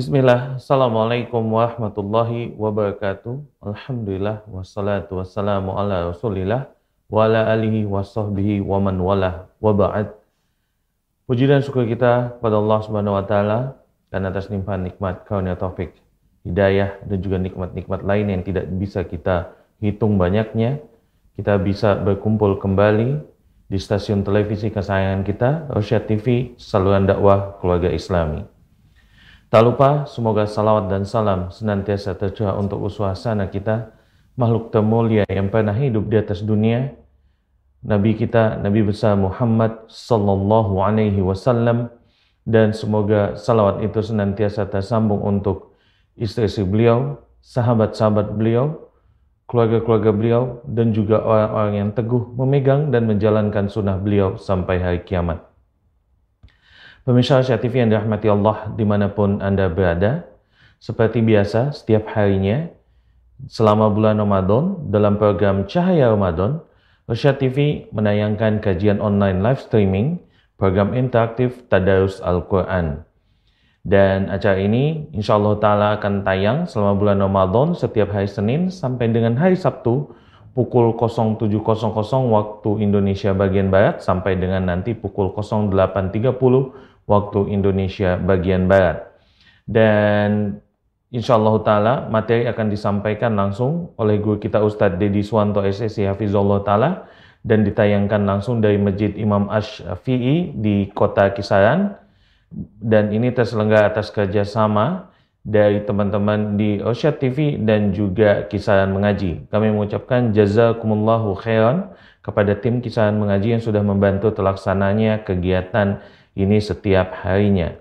Bismillah, Assalamualaikum warahmatullahi wabarakatuh. Alhamdulillah, wassalatu wassalamu ala rasulillah, wa ala alihi wa sahbihi wa man walah, wa ba'd. Puji dan syukur kita kepada Allah subhanahu wa ta'ala dan atas limpahan nikmat karunia taufik, hidayah dan juga nikmat-nikmat lain yang tidak bisa kita hitung banyaknya. Kita bisa berkumpul kembali di stasiun televisi kesayangan kita, Rosyad TV, saluran dakwah keluarga islami. Tak lupa, semoga salawat dan salam senantiasa tercurah untuk uswasana kita, makhluk termulia yang pernah hidup di atas dunia, Nabi kita, Nabi besar Muhammad sallallahu alaihi wasallam, dan semoga salawat itu senantiasa tersambung untuk istri-istri beliau, sahabat-sahabat beliau, keluarga-keluarga beliau, dan juga orang-orang yang teguh memegang dan menjalankan sunnah beliau sampai hari kiamat. Pemirsa Asia TV yang dirahmati Allah di mana pun Anda berada, seperti biasa setiap harinya selama bulan Ramadan dalam program Cahaya Ramadan, Asia TV menayangkan kajian online live streaming program interaktif Tadarus Al-Quran. Dan acara ini insya Allah Ta'ala akan tayang selama bulan Ramadan setiap hari Senin sampai dengan hari Sabtu pukul 07.00 waktu Indonesia bagian Barat sampai dengan nanti pukul 08.30 waktu Indonesia bagian Barat. Dan insya Allah Ta'ala materi akan disampaikan langsung oleh guru kita Ustadz Dedi Suwanto SSC Hafizullah Ta'ala dan ditayangkan langsung dari Masjid Imam Ash-Fi'i di kota Kisaran dan ini terselenggara atas kerjasama dari teman-teman di Osyad TV dan juga Kisaran Mengaji. Kami mengucapkan jazakumullahu khairan kepada tim Kisaran Mengaji yang sudah membantu terlaksananya kegiatan ini setiap harinya.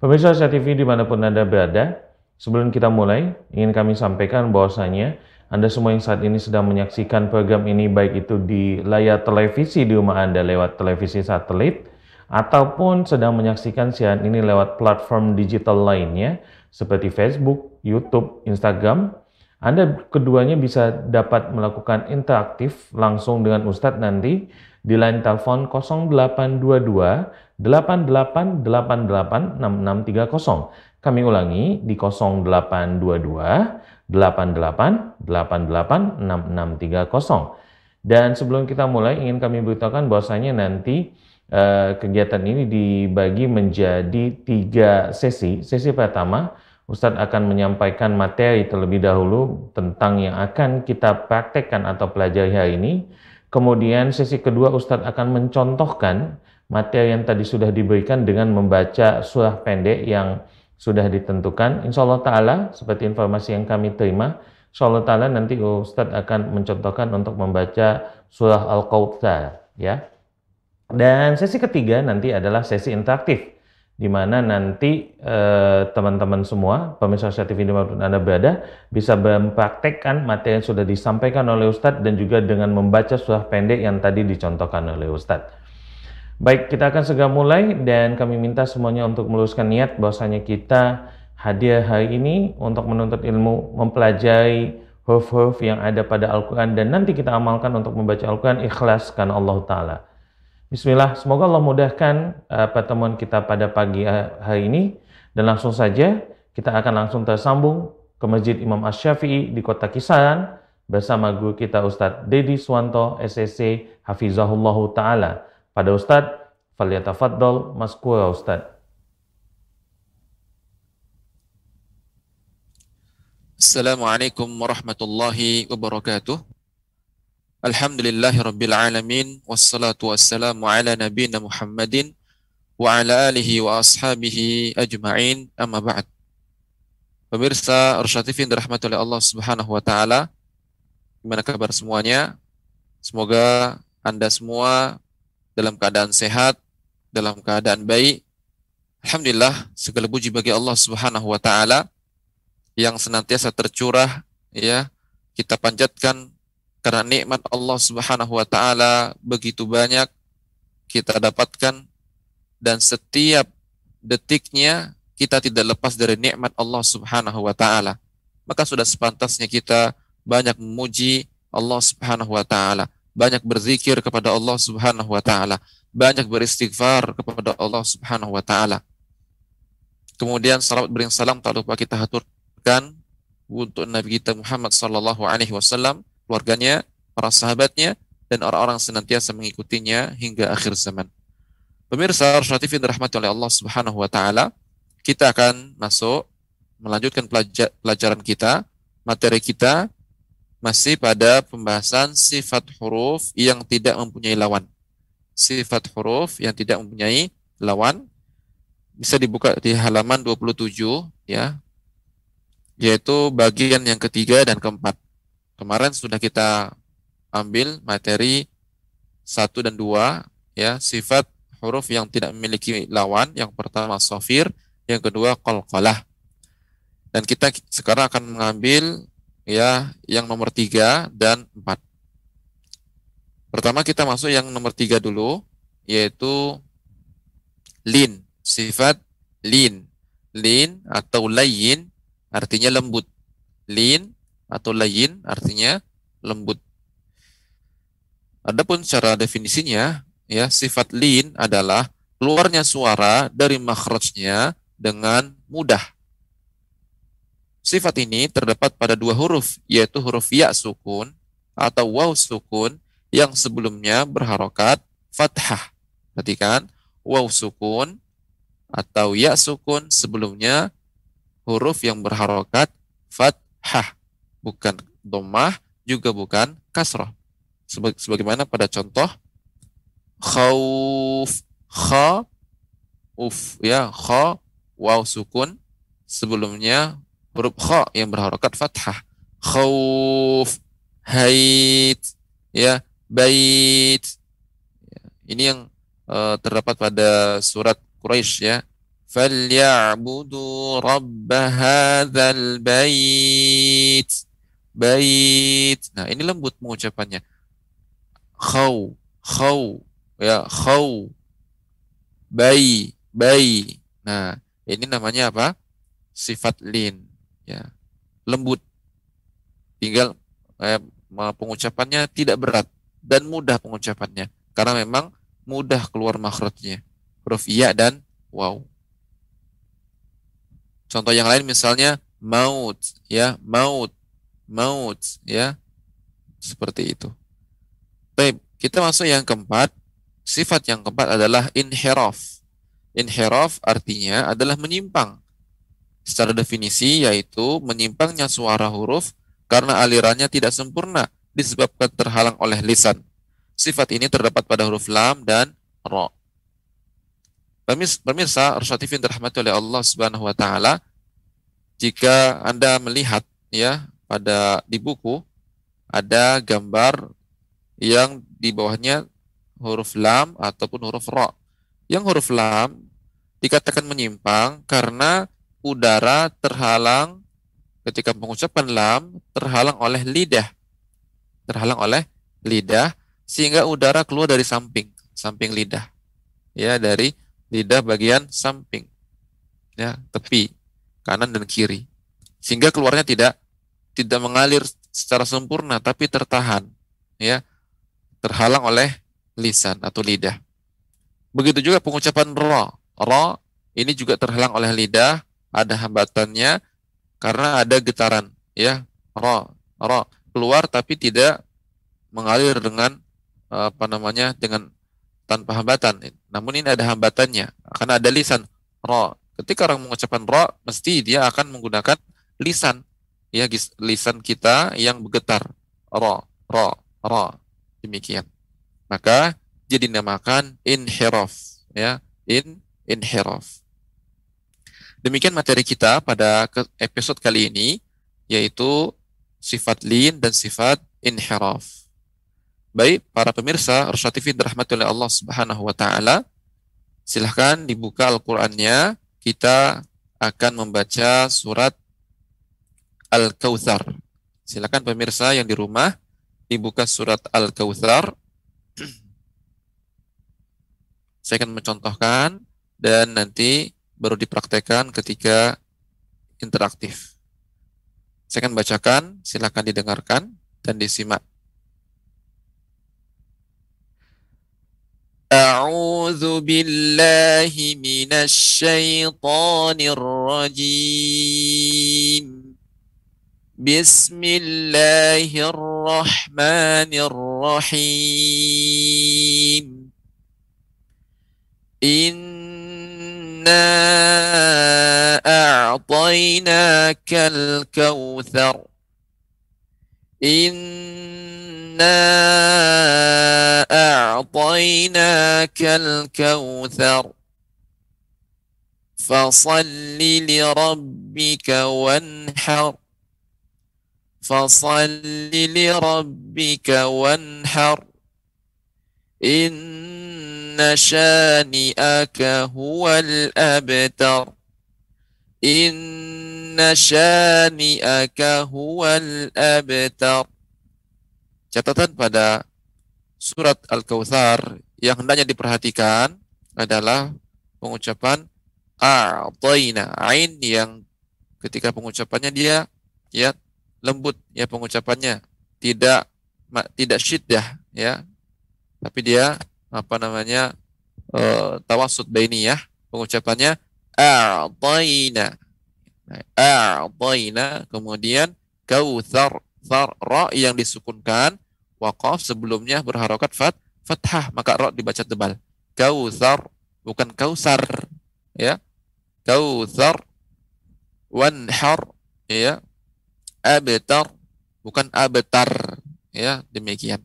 Pemirsa Asia TV di mana pun Anda berada, sebelum kita mulai, ingin kami sampaikan bahwasanya Anda semua yang saat ini sedang menyaksikan program ini baik itu di layar televisi di rumah Anda lewat televisi satelit, ataupun sedang menyaksikan siaran ini lewat platform digital lainnya seperti Facebook, YouTube, Instagram, anda keduanya bisa dapat melakukan interaktif langsung dengan Ustadz nanti di line telepon 0822 88886630. Kami ulangi di 0822 88886630. Dan sebelum kita mulai ingin kami beritahukan bahwasanya nanti uh, kegiatan ini dibagi menjadi tiga sesi. Sesi pertama Ustadz akan menyampaikan materi terlebih dahulu tentang yang akan kita praktekkan atau pelajari hari ini. Kemudian sesi kedua Ustadz akan mencontohkan materi yang tadi sudah diberikan dengan membaca surah pendek yang sudah ditentukan. Insya Allah Ta'ala, seperti informasi yang kami terima, Insya Allah Ta'ala nanti Ustadz akan mencontohkan untuk membaca surah Al-Qawthar. Ya. Dan sesi ketiga nanti adalah sesi interaktif di mana nanti eh, teman-teman eh, semua pemirsa TV di mana pun Anda berada bisa mempraktekkan materi yang sudah disampaikan oleh Ustadz dan juga dengan membaca surah pendek yang tadi dicontohkan oleh Ustadz. Baik, kita akan segera mulai dan kami minta semuanya untuk meluruskan niat bahwasanya kita hadir hari ini untuk menuntut ilmu, mempelajari huruf-huruf yang ada pada Al-Quran dan nanti kita amalkan untuk membaca Al-Quran ikhlas karena Allah Ta'ala. Bismillah, semoga Allah mudahkan uh, pertemuan kita pada pagi hari ini dan langsung saja kita akan langsung tersambung ke Masjid Imam Ash-Syafi'i di kota Kisaran bersama guru kita Ustadz Dedi Swanto SSC Hafizahullah Ta'ala. Pada Ustadz, Faliyatafaddol Maskura Ustadz. Assalamualaikum warahmatullahi wabarakatuh. Alhamdulillahi Rabbil Alamin Wassalatu wassalamu ala nabina Muhammadin Wa ala alihi wa ashabihi ajma'in Amma ba'd Pemirsa Rusyatifin dirahmati oleh Allah subhanahu wa ta'ala Gimana kabar semuanya? Semoga Anda semua dalam keadaan sehat Dalam keadaan baik Alhamdulillah segala puji bagi Allah subhanahu wa ta'ala Yang senantiasa tercurah ya Kita panjatkan karena nikmat Allah Subhanahu wa taala begitu banyak kita dapatkan dan setiap detiknya kita tidak lepas dari nikmat Allah Subhanahu wa taala. Maka sudah sepantasnya kita banyak memuji Allah Subhanahu wa taala, banyak berzikir kepada Allah Subhanahu wa taala, banyak beristighfar kepada Allah Subhanahu wa taala. Kemudian salawat bering salam tak lupa kita haturkan untuk Nabi kita Muhammad sallallahu alaihi wasallam, keluarganya, para sahabatnya dan orang-orang senantiasa mengikutinya hingga akhir zaman. Pemirsa Rasul TV dirahmati oleh Allah Subhanahu wa taala, kita akan masuk melanjutkan pelajaran kita, materi kita masih pada pembahasan sifat huruf yang tidak mempunyai lawan. Sifat huruf yang tidak mempunyai lawan bisa dibuka di halaman 27 ya yaitu bagian yang ketiga dan keempat. Kemarin sudah kita ambil materi satu dan dua ya sifat huruf yang tidak memiliki lawan. Yang pertama sofir, yang kedua qalqalah. Dan kita sekarang akan mengambil ya yang nomor tiga dan empat. Pertama kita masuk yang nomor tiga dulu, yaitu lin sifat lin. Lin atau layin artinya lembut. Lin atau layin artinya lembut. Adapun cara definisinya, ya sifat lin adalah keluarnya suara dari makhrajnya dengan mudah. Sifat ini terdapat pada dua huruf, yaitu huruf ya sukun atau waw sukun yang sebelumnya berharokat fathah. Perhatikan, waw sukun atau ya sukun sebelumnya huruf yang berharokat fathah, bukan domah, juga bukan kasrah. Sebagaimana pada contoh khauf, kha, uf, ya, kha, waw sukun, sebelumnya huruf kha yang berharokat fathah. Khauf hait ya bait. Ya, ini yang uh, terdapat pada surat Quraisy ya. Falyabudu rabb hadzal bait. Bait. Nah ini lembut pengucapannya khaw khaw ya khaw. Bai bai. Nah ini namanya apa? Sifat lin ya. Lembut. Tinggal eh, pengucapannya tidak berat dan mudah pengucapannya karena memang mudah keluar makhrajnya huruf iya dan wow. Contoh yang lain misalnya maut, ya, maut, maut, ya. Seperti itu. Baik, kita masuk yang keempat. Sifat yang keempat adalah inhiraf. Inhiraf artinya adalah menyimpang. Secara definisi yaitu menyimpangnya suara huruf karena alirannya tidak sempurna disebabkan terhalang oleh lisan. Sifat ini terdapat pada huruf lam dan ro. Pemirsa, TV yang dirahmati oleh Allah Subhanahu wa taala, jika Anda melihat ya pada di buku ada gambar yang di bawahnya huruf lam ataupun huruf ro. Yang huruf lam dikatakan menyimpang karena udara terhalang ketika mengucapkan lam terhalang oleh lidah. Terhalang oleh lidah sehingga udara keluar dari samping, samping lidah. Ya, dari lidah bagian samping, ya tepi kanan dan kiri, sehingga keluarnya tidak tidak mengalir secara sempurna, tapi tertahan, ya terhalang oleh lisan atau lidah. Begitu juga pengucapan ro, ro ini juga terhalang oleh lidah, ada hambatannya karena ada getaran, ya ro, ro keluar tapi tidak mengalir dengan apa namanya dengan tanpa hambatan. Namun ini ada hambatannya, karena ada lisan ro. Ketika orang mengucapkan ro, mesti dia akan menggunakan lisan, ya lisan kita yang bergetar, ro, ro, ro, demikian. Maka jadi dinamakan inhiraf, ya, in inhiraf. Demikian materi kita pada episode kali ini, yaitu sifat lin dan sifat inhiraf. Baik, para pemirsa Rasul TV dirahmati oleh Allah Subhanahu wa taala. Silahkan dibuka Al-Qur'annya. Kita akan membaca surat Al-Kautsar. Silakan pemirsa yang di rumah dibuka surat Al-Kautsar. Saya akan mencontohkan dan nanti baru dipraktekkan ketika interaktif. Saya akan bacakan, silakan didengarkan dan disimak. أعوذ بالله من الشيطان الرجيم بسم الله الرحمن الرحيم إنا أعطيناك الكوثر إنا أعطيناك الكوثر فصل لربك وانحر فصل لربك وانحر شانئك هو الأبتر Inna syani'aka huwal abtar. Catatan pada surat Al-Kautsar yang hendaknya diperhatikan adalah pengucapan a'tayna ain yang ketika pengucapannya dia ya lembut ya pengucapannya tidak tidak syiddah ya tapi dia apa namanya uh, tawassut ya pengucapannya a'tayna. A'tayna. Kemudian kautsar thar ra yang disukunkan waqaf sebelumnya berharokat fat fathah. Maka ra dibaca tebal. Kautsar bukan kausar ya. Kautsar wanhar ya. Abtar bukan abtar ya. Demikian.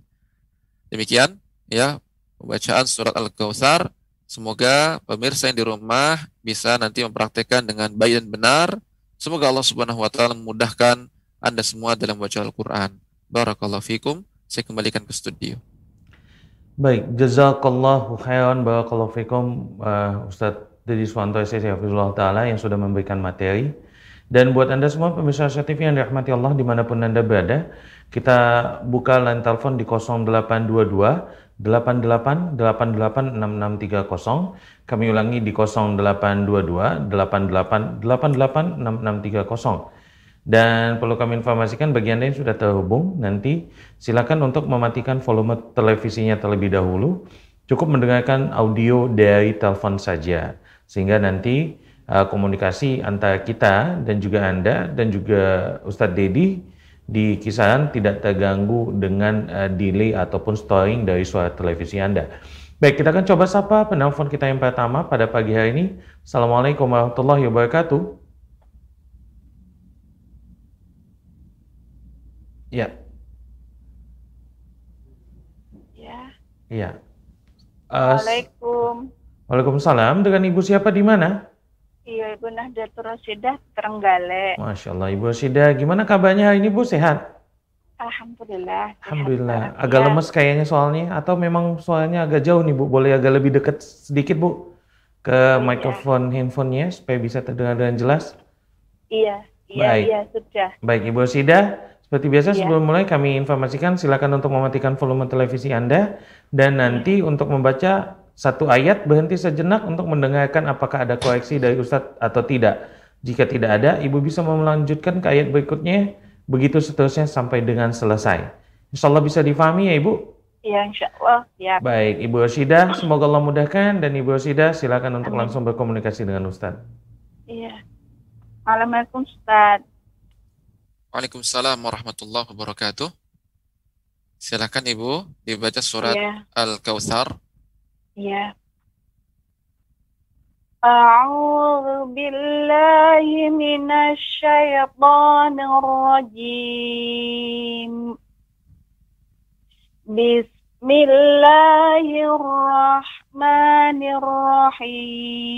Demikian ya pembacaan surat al-kautsar Semoga pemirsa yang di rumah bisa nanti mempraktekkan dengan baik dan benar. Semoga Allah Subhanahu wa taala memudahkan Anda semua dalam baca Al-Qur'an. Barakallahu fikum. Saya kembalikan ke studio. Baik, jazakallahu khairan barakallahu fikum uh, Ustaz Dedi Suwanto Hafizullah Ta'ala yang sudah memberikan materi. Dan buat Anda semua pemirsa TV yang dirahmati Allah di mana pun Anda berada, kita buka line telepon di 0822 88886630. Kami ulangi di 0822 88886630. Dan perlu kami informasikan bagi Anda yang sudah terhubung, nanti silakan untuk mematikan volume televisinya terlebih dahulu. Cukup mendengarkan audio dari telepon saja. Sehingga nanti uh, komunikasi antara kita dan juga Anda dan juga Ustadz Dedi di kisaran tidak terganggu dengan uh, delay ataupun storing dari suara televisi Anda. Baik, kita akan coba sapa penelpon kita yang pertama pada pagi hari ini. Assalamualaikum warahmatullahi wabarakatuh. Ya. Ya. Iya. Uh, Waalaikumsalam. Waalaikumsalam. Dengan Ibu siapa di mana? Iya, Ibu Nahdlatul Rasidah Terenggalek. Masya Allah, Ibu Rasidah. Gimana kabarnya hari ini, Bu? Sehat? Alhamdulillah. Alhamdulillah. Sehat, agak ya. lemes kayaknya soalnya. Atau memang soalnya agak jauh nih, Bu? Boleh agak lebih dekat sedikit, Bu? Ke iya. mikrofon handphonenya supaya bisa terdengar dengan jelas? Iya, iya, Baik. iya, sudah. Baik, Ibu Rasidah. Seperti biasa iya. sebelum mulai kami informasikan silakan untuk mematikan volume televisi Anda dan nanti iya. untuk membaca satu ayat berhenti sejenak untuk mendengarkan apakah ada koreksi dari Ustadz atau tidak. Jika tidak ada, Ibu bisa melanjutkan ke ayat berikutnya, begitu seterusnya sampai dengan selesai. Insya Allah bisa difahami ya Ibu? Ya, insya Allah. Ya. Baik, Ibu Rosida, semoga Allah mudahkan dan Ibu Rosida silakan untuk Amin. langsung berkomunikasi dengan Ustadz. Iya. Assalamualaikum Ustadz. Waalaikumsalam warahmatullahi wabarakatuh. Silakan Ibu dibaca surat ya. Al-Kautsar Ya. أعوذ بالله من الشيطان الرجيم بسم الله الرحمن الرحيم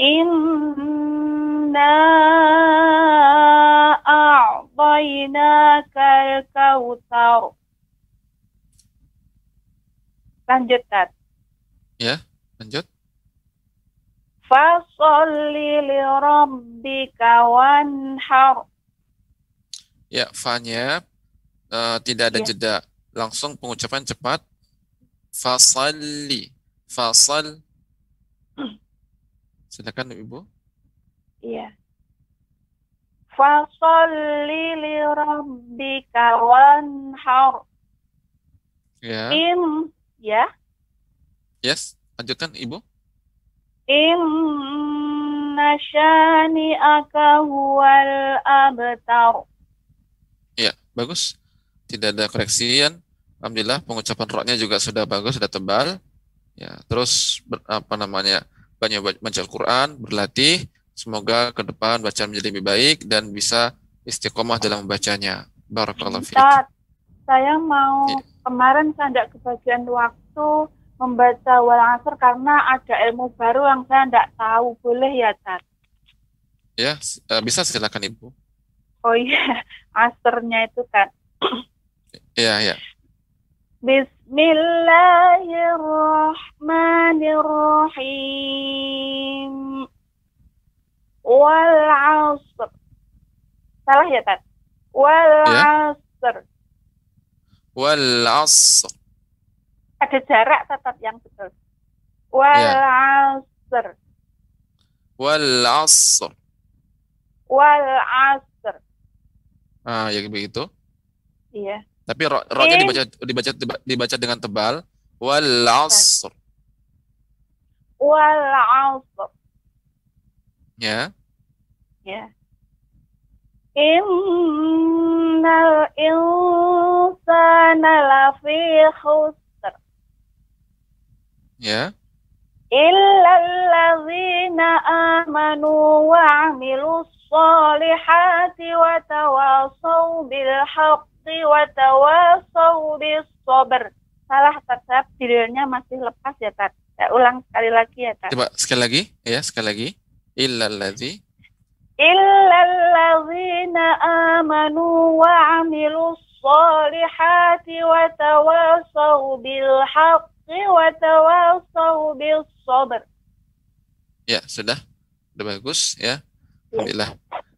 إنا أعطيناك الكوثر Lanjut, Tat. Ya, lanjut. Fasolli li rabbika wanhar. Ya, fa-nya uh, tidak ada ya. jeda. Langsung pengucapan cepat. Fasalli. Fasal. Silakan Ibu. Iya. Fasolli li rabbika wanhar Ya. In ya. Yes. Lanjutkan Ibu. Inna syani'aka huwal abtar. Ya, bagus. Tidak ada koreksian. Alhamdulillah pengucapan roknya juga sudah bagus, sudah tebal. Ya, terus ber- apa namanya? banyak ba- baca Al-Qur'an, berlatih. Semoga ke depan bacaan menjadi lebih baik dan bisa istiqomah dalam membacanya. Barakallahu fiik. Saya mau Iya. Kemarin saya tidak kebagian waktu membaca wal asr karena ada ilmu baru yang saya tidak tahu. Boleh ya, Tat? Ya, eh, bisa silakan Ibu. Oh iya, asrnya itu kan. Iya, ya. Bismillahirrahmanirrahim. Wal asr. Salah ya, Tat? Wal Ya. Wal 'asr. Ada jarak tetap yang betul. Wal Ya. asr. Wal 'asr. Wal asr. Ah, ya begitu. Iya. Tapi ro ro-nya In. dibaca dibaca dibaca dengan tebal. Wal 'asr. Wal asr. Ya. Ya. Innal insana lafi khusr Ya. illa allazina amanu wa amilus solihati wa tawasaw bil haqqi wa tawasaw bis sabr. Salah saya bilnya masih lepas ya Tat. Saya ulang sekali lagi ya Tat. Coba sekali lagi, ya, sekali lagi. Illal ladzi إلا الذين آمنوا وعملوا الصالحات وتواصوا بالحق وتواصوا بالصبر Ya, sudah. Sudah bagus ya. Alhamdulillah.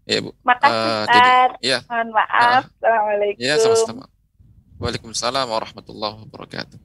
Ya, Bu. Makasih Eh, jadi- Ustaz. Ya, Mohon maaf. Assalamualaikum. ya sama-sama. Waalaikumsalam warahmatullahi wabarakatuh.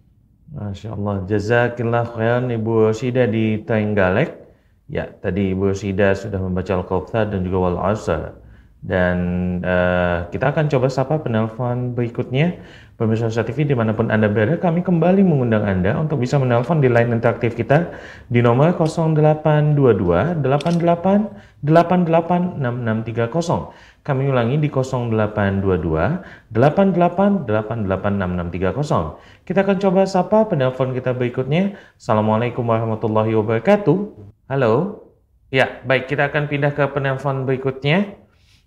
Masya Allah. Jazakillah khairan Ibu Rosida di Trenggalek. Ya, tadi Ibu Rosida sudah membaca Al-Kautsar dan juga Wal Asr. Dan eh, kita akan coba sapa penelpon berikutnya. Pemirsa Nusa TV di mana pun Anda berada, kami kembali mengundang Anda untuk bisa menelpon di line interaktif kita di nomor 0822 88 88 6630. Kami ulangi di 0822 88 88 6630. Kita akan coba sapa penelpon kita berikutnya. Assalamualaikum warahmatullahi wabarakatuh. Halo. Ya, baik kita akan pindah ke penelpon berikutnya.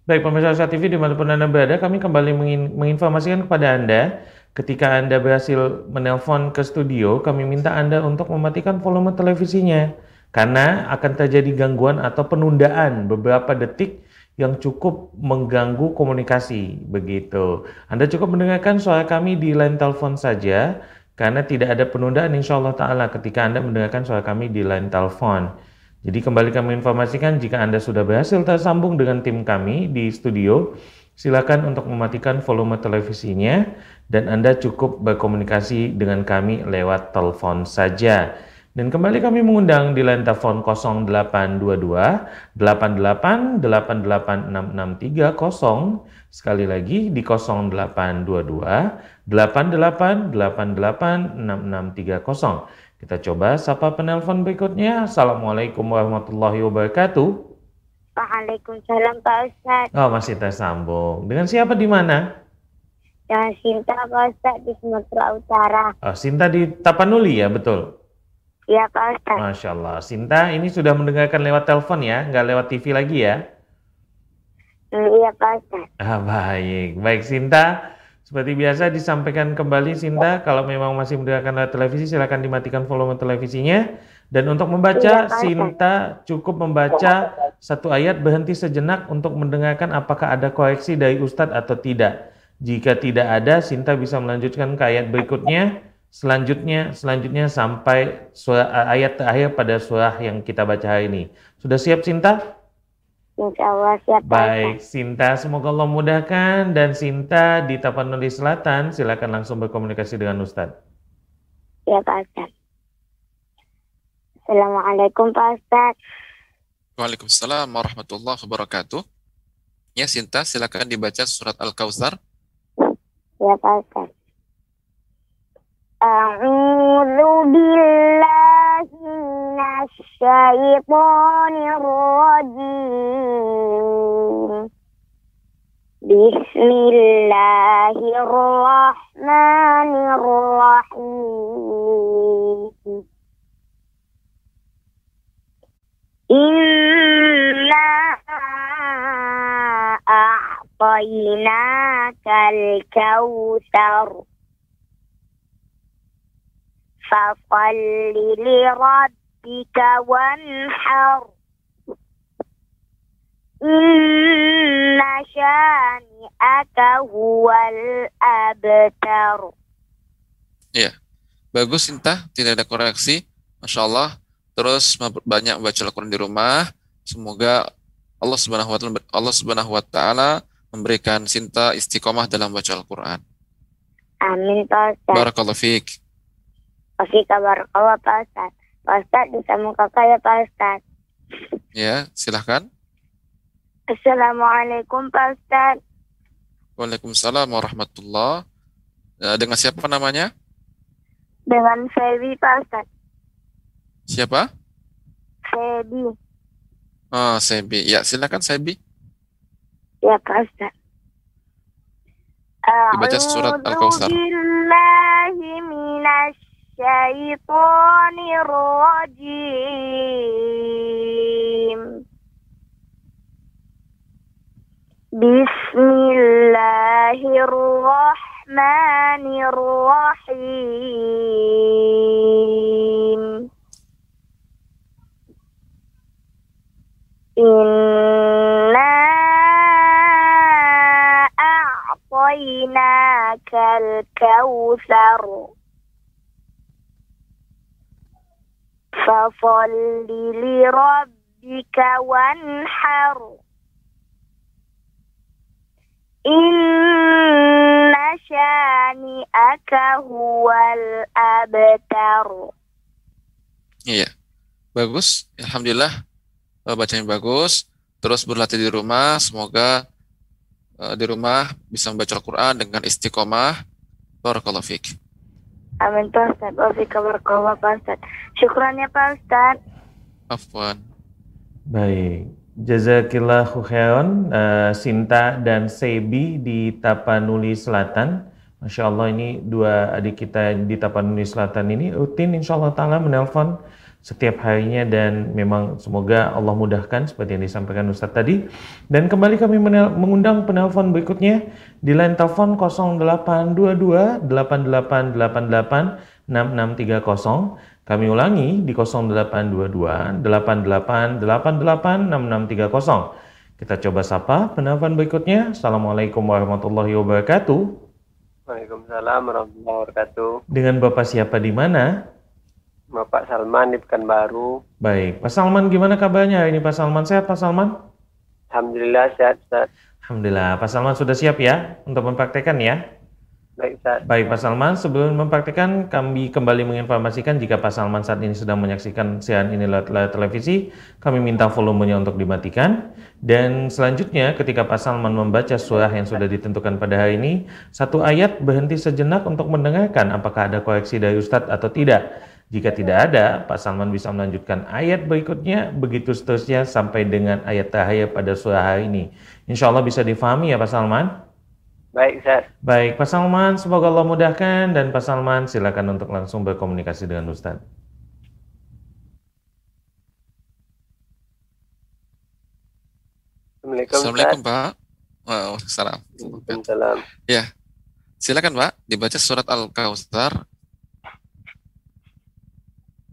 Baik pemirsa Nusa TV di mana pun Anda berada, kami kembali mengin- menginformasikan kepada Anda ketika Anda berhasil menelpon ke studio, kami minta Anda untuk mematikan volume televisinya karena akan terjadi gangguan atau penundaan beberapa detik yang cukup mengganggu komunikasi begitu. Anda cukup mendengarkan suara kami di line telepon saja karena tidak ada penundaan insya Allah Ta'ala ketika Anda mendengarkan suara kami di line telepon. Jadi kembali kami informasikan jika Anda sudah berhasil tersambung dengan tim kami di studio, silakan untuk mematikan volume televisinya dan Anda cukup berkomunikasi dengan kami lewat telepon saja. Dan kembali kami mengundang di line telepon 0822 88 88 6630 sekali lagi di 0822 88 88 6630. Kita coba sapa penelpon berikutnya. Assalamualaikum warahmatullahi wabarakatuh. Waalaikumsalam Pak Ustadz. Oh, masih tersambung. Dengan siapa di mana? Yang Sinta Pak Ustadz di Sumatera Utara. Oh, Sinta di Tapanuli ya, betul. Iya Pak Ustadz. Masya Allah. Sinta ini sudah mendengarkan lewat telepon ya, nggak lewat TV lagi ya? Iya Pak Ustadz. Ah, baik. Baik, Sinta. Seperti biasa disampaikan kembali Sinta, kalau memang masih mendengarkan lewat televisi silakan dimatikan volume televisinya. Dan untuk membaca, Iya. Sinta cukup membaca satu ayat berhenti sejenak untuk mendengarkan apakah ada koreksi dari Ustadz atau tidak. Jika tidak ada, Sinta bisa melanjutkan ke ayat berikutnya. Selanjutnya, selanjutnya sampai surah, ayat terakhir pada surah yang kita baca hari ini. Sudah siap Sinta? Insya Allah siap. Baik, ya. Sinta semoga Allah mudahkan dan Sinta di Tapanuli Selatan silakan langsung berkomunikasi dengan Ustaz. Ya Pak Ustaz. Assalamualaikum Pak Ustaz. Waalaikumsalam warahmatullahi wabarakatuh. Ya Sinta silakan dibaca surat Al-Kautsar. Ya Pak Ustaz. A'udzu billahi من الشيطان الرجيم. بسم الله الرحمن الرحيم. إنا أعطيناك الكوثر. فصل لربك وانحر إن شانئك هو الأبتر Ya, bagus Sinta, tidak ada koreksi. Masya Allah. Terus mem- banyak baca Al-Quran di rumah. Semoga Allah Subhanahu wa taala Allah Subhanahu wa taala memberikan Sinta istiqomah dalam baca Al-Quran. Amin Pak Ustaz Barakallahu fiik. Oke kabar Allah Pak Ustaz Pak Ustaz bisa muka ya Pak Ustaz Ya, silahkan. Assalamualaikum Pak Ustaz Waalaikumsalam warahmatullah. Eh, Dengan siapa namanya? Dengan Febi Pak Ustaz Siapa? Febi Oh, Sebi. Ya, silakan Sebi. Ya Pak Ustaz Dibaca surat Al-Kautsar. A'udzu billahi minasyaitonir rajim. Bismillahirrahmanirrahim. Inna a'tainakal kautsar. Fasalli li rabbika wanhar. Inna syani'aka huwal abtar. Iya. Bagus. Alhamdulillah. Eh, Bacanya bagus. Terus berlatih di rumah. Semoga eh, di rumah bisa membaca Al-Quran dengan istiqomah. Barakallahu fiik. Amin Pak Ustaz. Wa fika barakallah Pak Ustaz. Syukran ya Pak Ustaz. Afwan. Baik. Jazakillahu khairan eh, Sinta dan Sebi di Tapanuli Selatan. Masya Allah ini dua adik kita di Tapanuli Selatan ini rutin insya Allah ta'ala menelpon setiap harinya dan memang semoga Allah mudahkan seperti yang disampaikan Ustadz tadi. Dan kembali kami mengundang penelpon berikutnya di line telepon 0822 8888 6630. Kami ulangi di 0822 8888 6630. Kita coba sapa penelpon berikutnya. Assalamualaikum warahmatullahi wabarakatuh. Waalaikumsalam warahmatullahi wabarakatuh. Dengan Bapak siapa di mana? Bapak Salman di Pekanbaru. Baik, Pak Salman gimana kabarnya ini Pak Salman? Sehat Pak Salman? Alhamdulillah sehat Ustaz. Alhamdulillah, Pak Salman sudah siap ya untuk mempraktekkan ya? Baik Ustaz. Baik Pak Salman, sebelum mempraktekkan kami kembali menginformasikan jika Pak Salman saat ini sedang menyaksikan siaran ini lewat layar televisi, kami minta volumenya untuk dimatikan. Dan selanjutnya ketika Pak Salman membaca surah yang sudah ditentukan pada hari ini, satu ayat berhenti sejenak untuk mendengarkan apakah ada koreksi dari Ustadz atau tidak. Jika tidak ada, Pak Salman bisa melanjutkan ayat berikutnya, begitu seterusnya sampai dengan ayat terakhir pada surah hari ini. Insya Allah bisa difahami ya Pak Salman? Baik Ustaz. Baik, Pak Salman, semoga Allah mudahkan dan Pak Salman silakan untuk langsung berkomunikasi dengan Ustadz. Assalamualaikum Assalamualaikum Ustaz. Pak. Waalaikumsalam. Waalaikumsalam. Silakan Pak, dibaca surat Al-Kautsar.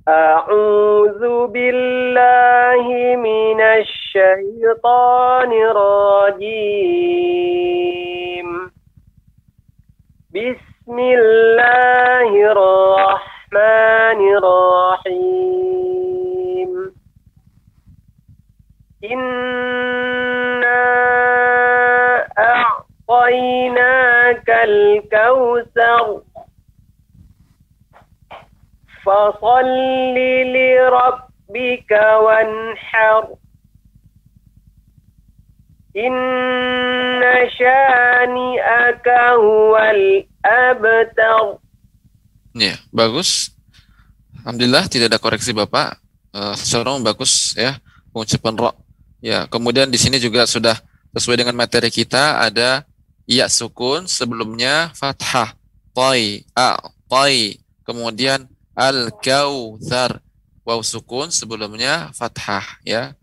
أعوذ بالله من الشيطان الرجيم. بسم الله الرحمن الرحيم. إنا أعطيناك الكوثر فصل لربك وانحر إن شانئك هو الأبتر Ya, bagus. Alhamdulillah tidak ada koreksi Bapak. Uh, secara umum bagus ya pengucapan ro. Ya, kemudian di sini juga sudah sesuai dengan materi kita ada ya sukun sebelumnya fathah. Toi, a, toi. Kemudian al kautsar waw sukun sebelumnya fathah ya.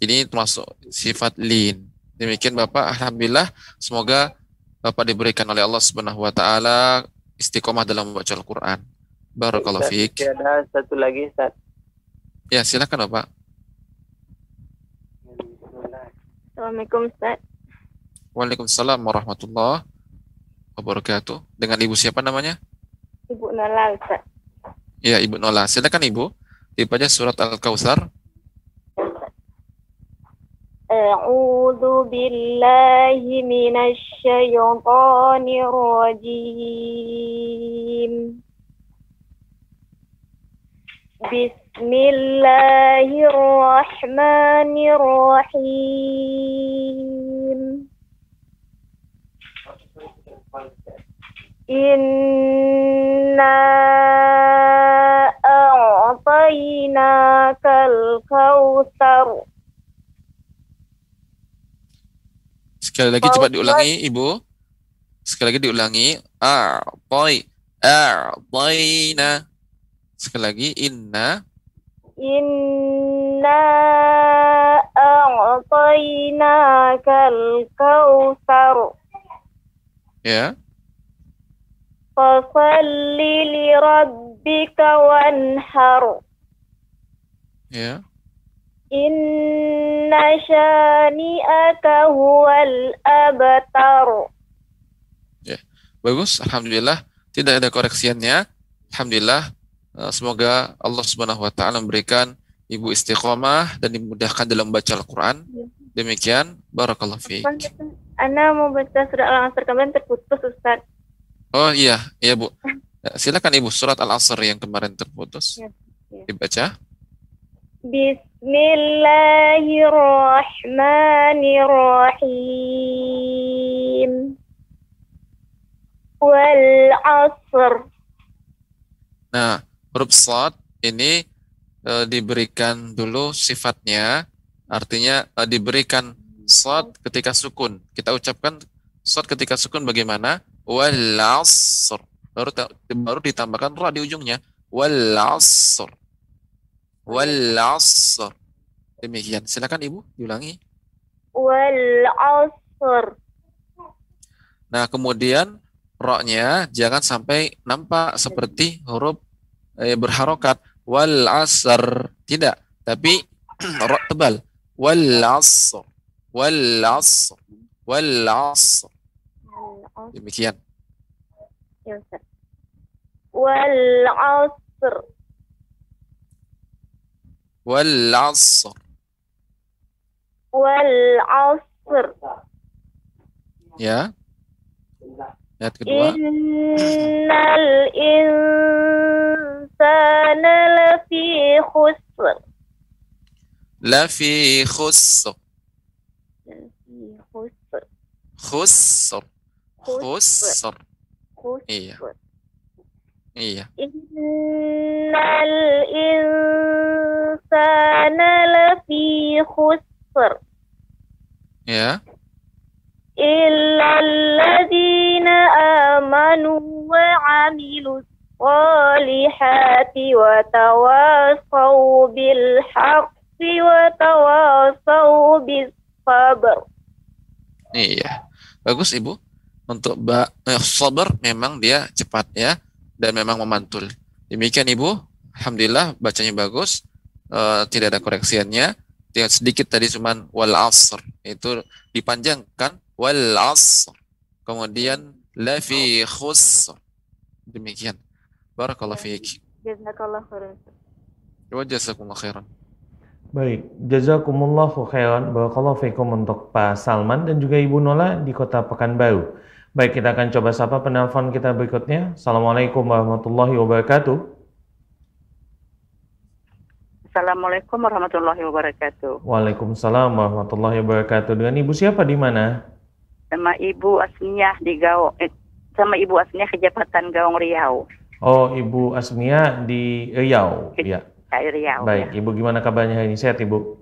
Ini termasuk sifat lin. Demikian Bapak, alhamdulillah semoga Bapak diberikan oleh Allah Subhanahu wa taala istiqomah dalam membaca Al-Qur'an. Barakallahu Ustaz, fiik. Ada satu lagi Ustaz. Ya, silakan Bapak. Assalamualaikum Ustaz. Waalaikumsalam warahmatullahi wabarakatuh. Dengan Ibu siapa namanya? Ibu Nala Ustaz. Ya, Ibu Nola. Silakan Ibu. Dibaca surat Al-Kautsar. أعوذ بالله من الشيطان الرجيم بسم الله الرحمن الرحيم إنا أعطيناك الكوثر Sekali lagi cepat diulangi, Ibu. Sekali lagi diulangi. A'tai. A'taina. Sekali lagi. Inna. إنا أعطيناك الكوثر Ya. Fasalli li rabbika wanhar. Ya. Yeah. Inna syani'aka huwal abtar. Ya. Bagus, alhamdulillah. Tidak ada koreksiannya. Alhamdulillah. Eh, semoga Allah Subhanahu wa taala memberikan ibu istiqomah dan dimudahkan dalam membaca Al-Qur'an. Ya. Demikian barakallahu fiik. Ana mau baca surah Al-Asr kemarin terputus Ustaz. Oh iya, iya Bu. Eh, Silakan Ibu surat Al-Asr yang kemarin terputus. Ya, ya. Dibaca. Bismillahirrahmanirrahim. Wal asr. Nah, huruf shad ini eh, diberikan dulu sifatnya, artinya eh, diberikan shad ketika sukun. Kita ucapkan shad ketika sukun bagaimana? Wal asr. Baru baru ditambahkan ra di ujungnya. Wal asr. Wal asr. Demikian. Silakan Ibu diulangi. Wal asr. Nah, kemudian roknya jangan sampai nampak seperti huruf eh, berharokat wal asr tidak, tapi rok tebal wal asr wal asr wal asr Wal asr. العصر. مئتين والعصر. والعصر. والعصر. يا. يا إن الإنسان لفي خسر. لفي خسر. لفي خسر. خسر. khusr Khusr. iya iya Innal insana lafi khusr. ya إلا الذين آمنوا وعملوا الصالحات وتواصوا بالحق وتواصوا بالصبر Iya, bagus Ibu. Untuk ba eh, sabar memang dia cepat ya dan memang memantul. Demikian Ibu. Alhamdulillah bacanya bagus. Eh, tidak ada koreksiannya. Tinggal sedikit tadi cuman wal asr itu dipanjangkan wal asr. Kemudian la fi khusr. Demikian. Barakallahu fiik. Jazakallah khairan Wa jazakumullah khairan. Baik, jazakumullahu khairan. Barakallahu fikum untuk Pak Salman dan juga Ibu Nola di Kota Pekanbaru. Baik, kita akan coba sapa penelpon kita berikutnya. Assalamualaikum warahmatullahi wabarakatuh. Assalamualaikum warahmatullahi wabarakatuh. Waalaikumsalam warahmatullahi wabarakatuh. Dengan Ibu siapa di mana? Sama Ibu Asniah di Gaong, eh, sama Ibu Asniah Kejabatan Gaong Riau. Oh, Ibu Asmia di Riau. Ya. Kak Riau. Baik, Ibu gimana kabarnya hari ini? Sehat, Ibu?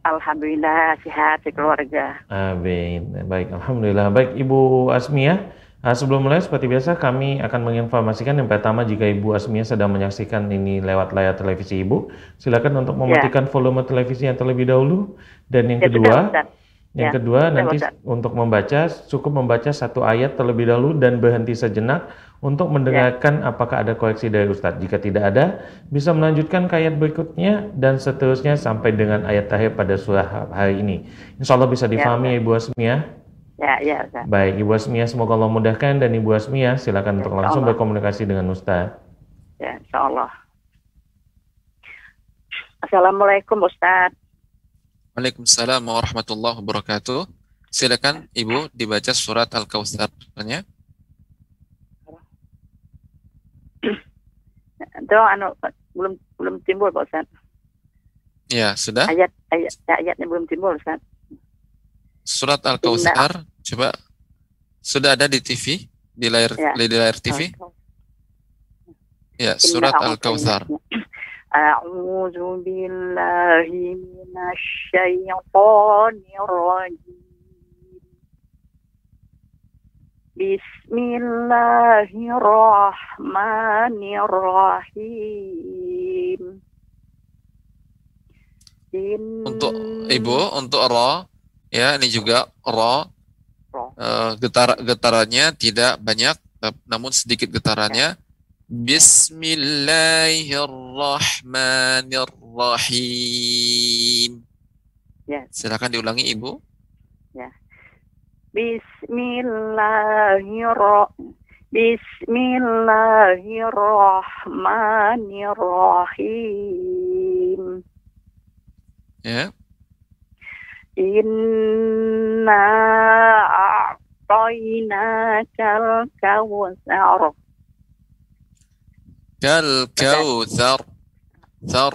Alhamdulillah sehat di keluarga. Amin. Baik, Alhamdulillah. Baik, Ibu Asmia. Nah, sebelum mulai, seperti biasa, kami akan menginformasikan yang pertama, jika Ibu Asmia sedang menyaksikan ini lewat layar televisi Ibu, silakan untuk mematikan volume televisi yang terlebih dahulu. Dan yang Ya, kedua, sudah, yang Ya, kedua sudah, nanti Ustaz. untuk membaca, cukup membaca satu ayat terlebih dahulu dan berhenti sejenak untuk mendengarkan apakah ada koreksi dari Ustadz. Jika tidak ada, bisa melanjutkan ke ayat berikutnya dan seterusnya sampai dengan ayat terakhir pada surah hari ini. Insya Allah bisa difahami ya, Ibu Asmia. Ya, ya, Ustaz. Baik, Ibu Asmia semoga Allah mudahkan dan Ibu Asmia silakan untuk langsung Allah. berkomunikasi dengan Ustaz. Ya, insya Allah. Assalamualaikum Ustaz. Waalaikumsalam warahmatullahi wabarakatuh. Silakan Ibu dibaca surat Al-Kautsar-nya. Itu anu belum belum timbul Pak Ustaz. Ya, sudah. Ayat ayat ayatnya belum timbul Ustaz. Surat Al-Kautsar coba sudah ada di TV, di layar ya. di layar TV. Ya, surat Al-Kautsar. A'udzu billahi minasy syaithanir rajim. Bismillahirrahmanirrahim. In... Untuk ibu, untuk ro, ya ini juga ro. Uh, eh, getar getarannya tidak banyak, eh, namun sedikit getarannya. Ya. Bismillahirrahmanirrahim. Ya. Silakan diulangi ibu. Bismillahirrahmanirrahim Bismillahirrahmanirrahim Ya. Inna a'tainakal kawthar Kal kautsar. Thar,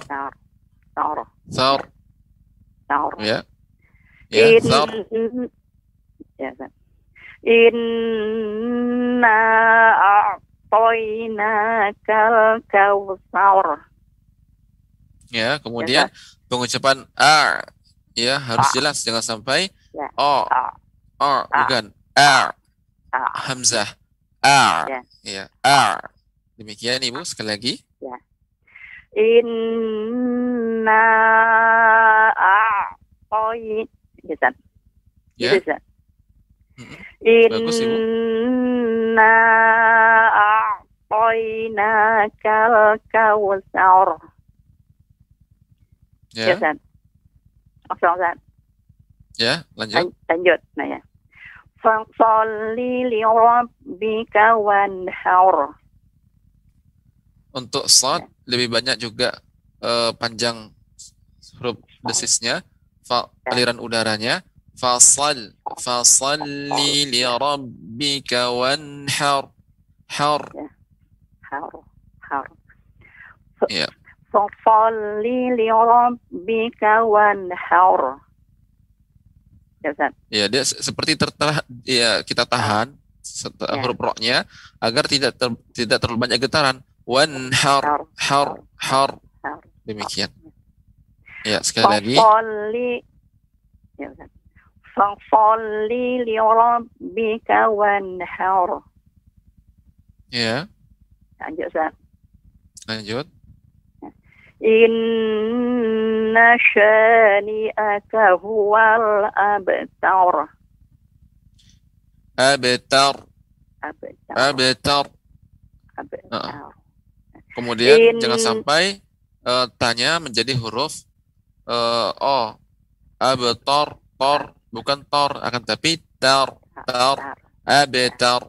Tar thar. Tar Ya. Ya, thar. Ya, Ustaz. Inna a'tainakal kawthar Ya, kemudian pengucapan a ya harus A. jelas jangan sampai Ya. o A. o A. bukan a A. hamzah a Ya. ya a demikian ibu sekali lagi Inna a'tainakal Ustaz. ya Gitu, Inna a'tainakal kawthar Ya, ya. Langsung, Ustaz. ya lanjut Lan- Lanjut. Nah, ya. Fasalli li rabbika wanhar. untuk shad lebih banyak juga eh, panjang huruf desisnya aliran udaranya li rabbika wanhar har Har. Har. ya Fasalli li rabbika wanhar. Ya. Ya, dia se- seperti tertahan, ya kita tahan set- Ya. huruf roknya agar tidak ter- tidak terlalu banyak getaran. Wan har Har. har demikian. Ya, sekali lagi. Ya. Fasalli li rabbika wanhar. Ya, Lanjut, Ustaz. lanjut. Inna syani'aka huwal abtar. Abtar Abtar. abtar. Abtar. Kemudian In- jangan sampai eh, tanya menjadi huruf eh, o. Abtar tor bukan tor akan tapi tar tar. Abtar.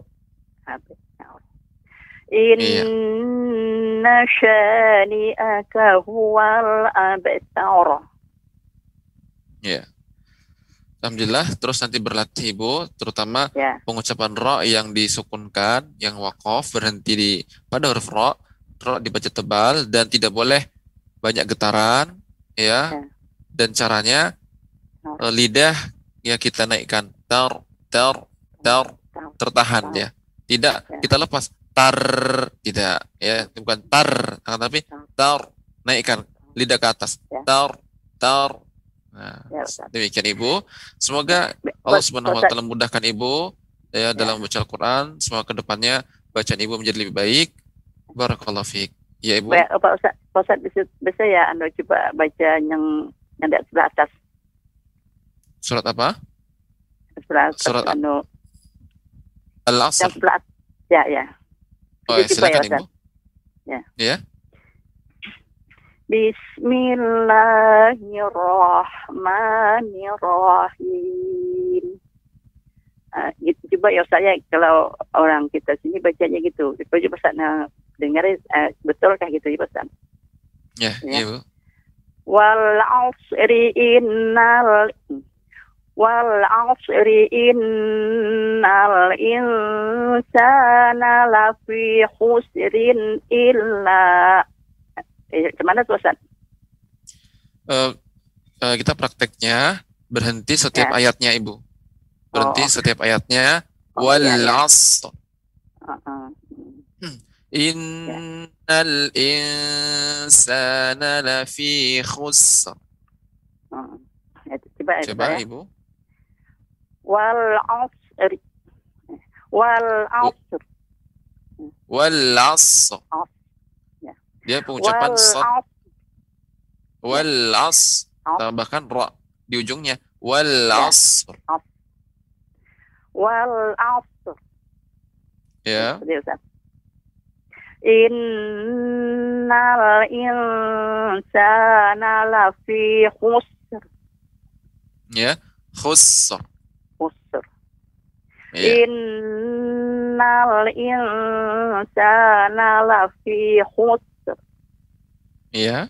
Inna syani'aka huwal abtar. Alhamdulillah terus nanti berlatih Ibu terutama Ya. pengucapan ro yang disukunkan, yang wakaf berhenti di pada huruf ro, ro dibaca tebal dan tidak boleh banyak getaran, ya. Ya. Dan caranya Ya. eh, lidah ya kita naikkan. Tar tar tar tertahan ya. Tidak Ya. kita lepas. Tar tidak ya. Bukan tar akan tapi tar naikkan. Lidah ke atas. Ya. tar tar. Nah, Ya, demikian ibu. Semoga Be- Allah subhanahu wa taala mudahkan ibu ya dalam membaca Al-Quran. Semoga ke depannya bacaan ibu menjadi lebih baik. Barakallahu fiik. Ya ibu. Ba- Pak Ustaz, Pak Ustaz bisa, bisa ya Anda coba baca yang yang di atas, surat apa Surat a- anu, Al-Asr. Ya, ya. oh, ya, ya, silakan ibu Ya. ya Bismillahirrahmanirrahim. Ah, gitu coba ya Ustaz ya kalau orang kita sini bacanya gitu. Coba coba Ustaz nah, dengar uh, betulkah gitu ya Ustaz? ya Ya. ya ibu wal asri innal asri innal insana lafi khusrin illa eh, ke mana tuh Ustaz? Eh, eh, kita prakteknya berhenti setiap Ya. ayatnya ibu berhenti Oh. setiap ayatnya Oh, wal iya, iya. asr Uh, uh. innal insana lafi khusr Uh. Coba, coba ya. ibu wal asri. Wal asr. Wal asr. As. Ya. dia pengucapan wal sad asr wal as. As. tambahkan ra di ujungnya. Wal Ya. asr. Wal asr. Ya. Innal insana lafi khusr. ya. Khusr khusr. ya Innal insana lafi khusr. ya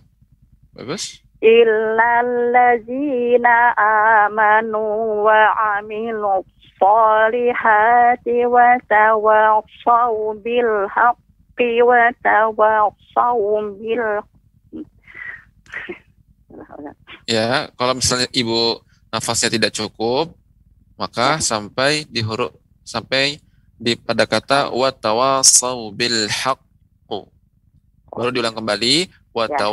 bagus Illa allazina amanu wa amilu salihati wa tawassaw bil haqqi wa tawassaw bil Ya, kalau misalnya ibu nafasnya tidak cukup, maka sampai di huruf sampai di pada kata wa tawasau bil haqqu. Baru diulang kembali wa Ya.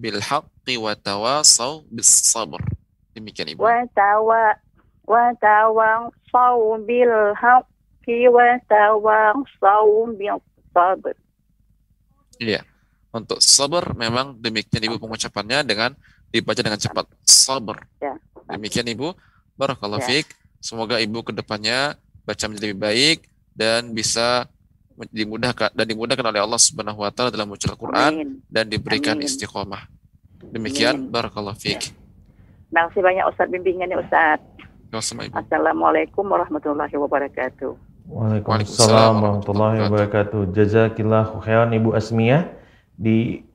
bil haqqi wa tawasau bis sabr. Demikian ibu. wa tawa wa tawassaw bil haqqi wa tawassaw bil sabr. Iya. Untuk sabar memang demikian ibu pengucapannya dengan dibaca dengan cepat. Sabar. Ya. Demikian ibu. Barakallahu Ya. fiik. Semoga ibu ke depannya baca menjadi lebih baik dan bisa dimudahkan dan dimudahkan oleh Allah Subhanahu wa taala dalam membaca Al-Qur'an dan diberikan Amin. istiqomah. Demikian Amin. barakallahu fiik. Terima kasih banyak Ustaz bimbingannya Ustaz. Assalamualaikum warahmatullahi wabarakatuh. Waalaikumsalam warahmatullahi wabarakatuh. Jazakillahu khairan Ibu Asmiyah di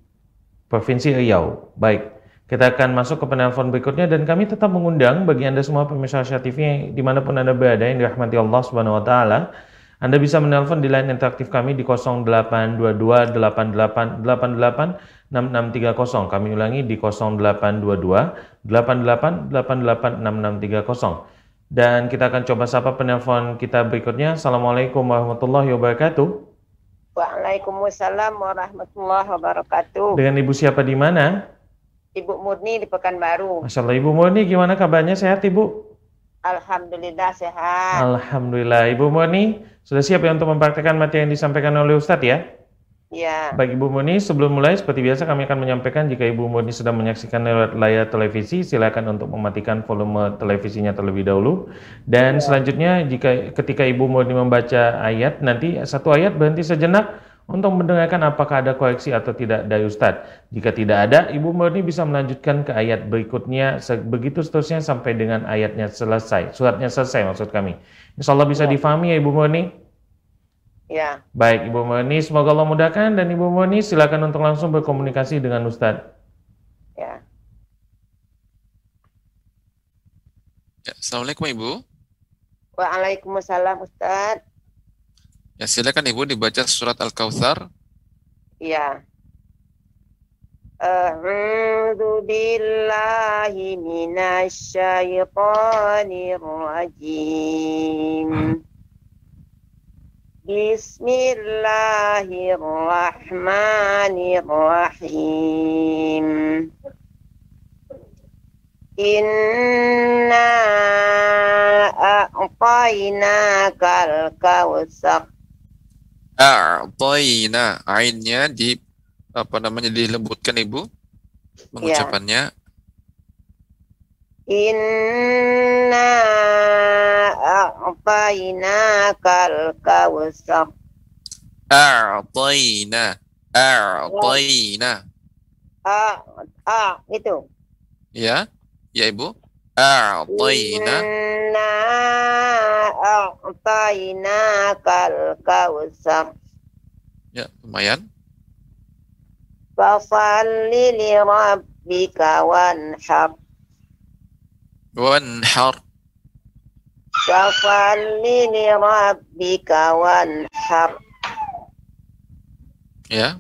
Provinsi Riau. Baik, kita akan masuk ke penelpon berikutnya dan kami tetap mengundang bagi Anda semua pemirsa Asia TV di mana pun Anda berada yang dirahmati Allah Subhanahu Wa Taala. Anda bisa menelpon di line interaktif kami di 0822 88 88 6630. Kami ulangi di 0822 88 88 6630. Dan kita akan coba sapa penelpon kita berikutnya. Assalamualaikum warahmatullahi wabarakatuh. Waalaikumsalam warahmatullahi wabarakatuh. Dengan Ibu siapa di mana? Ibu Murni di Pekanbaru. Masya Allah, Ibu Murni gimana kabarnya? Sehat Ibu? Alhamdulillah sehat. Alhamdulillah. Ibu Murni, sudah siap ya untuk mempraktekkan materi yang disampaikan oleh Ustadz ya? Ya, Baik Ibu Murni, sebelum mulai seperti biasa kami akan menyampaikan jika Ibu Murni sedang menyaksikan lewat layar televisi, silakan untuk mematikan volume televisinya terlebih dahulu. Dan selanjutnya jika ketika Ibu Murni membaca ayat, nanti satu ayat berhenti sejenak untuk mendengarkan apakah ada koreksi atau tidak dari Ustadz. Jika tidak ada, Ibu Murni bisa melanjutkan ke ayat berikutnya, begitu seterusnya sampai dengan ayatnya selesai, suratnya selesai maksud kami. Insya Allah bisa difahami ya Ibu Murni? ya. Baik Ibu Murni, semoga Allah mudahkan dan Ibu Murni silakan untuk langsung berkomunikasi dengan Ustadz. Ya. Ya, Assalamualaikum Ibu. Waalaikumsalam Ustaz. Ya, silakan Ibu dibaca surat Al-Kautsar. Ya. A'udzu billahi minasyaitonir rajim. Bismillahirrahmanirrahim. Inna a'tainakal kautsar. A'tayna. Ainnya di apa namanya dilembutkan Ibu pengucapannya. Inna a'tainakal kautsar. A'tayna. A'tayna. A a itu. Ya. Ya Ibu. A'tayna. Inna a'tainakal kautsar. Ya, lumayan. Fasalli li rabbika wanhar. Wanhar. Fasalli li rabbika wanhar. Ya.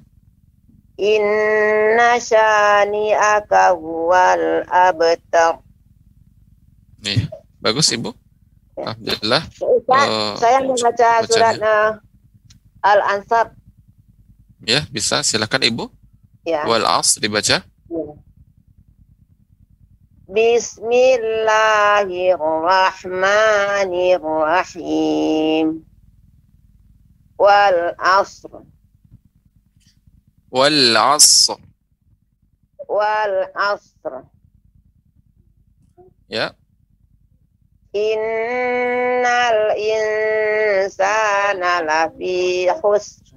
Inna syani'aka huwal abtar. Nih, bagus Ibu. Alhamdulillah. Ustaz, Eh, saya membaca bacanya. surat eh, Al-Ansab. Ya, bisa. Silakan Ibu. Ya. Wal as dibaca. Bismillahirrahmanirrahim. Wal asr. Wal asr. Wal asr. Ya. Innal insana lafi khusr.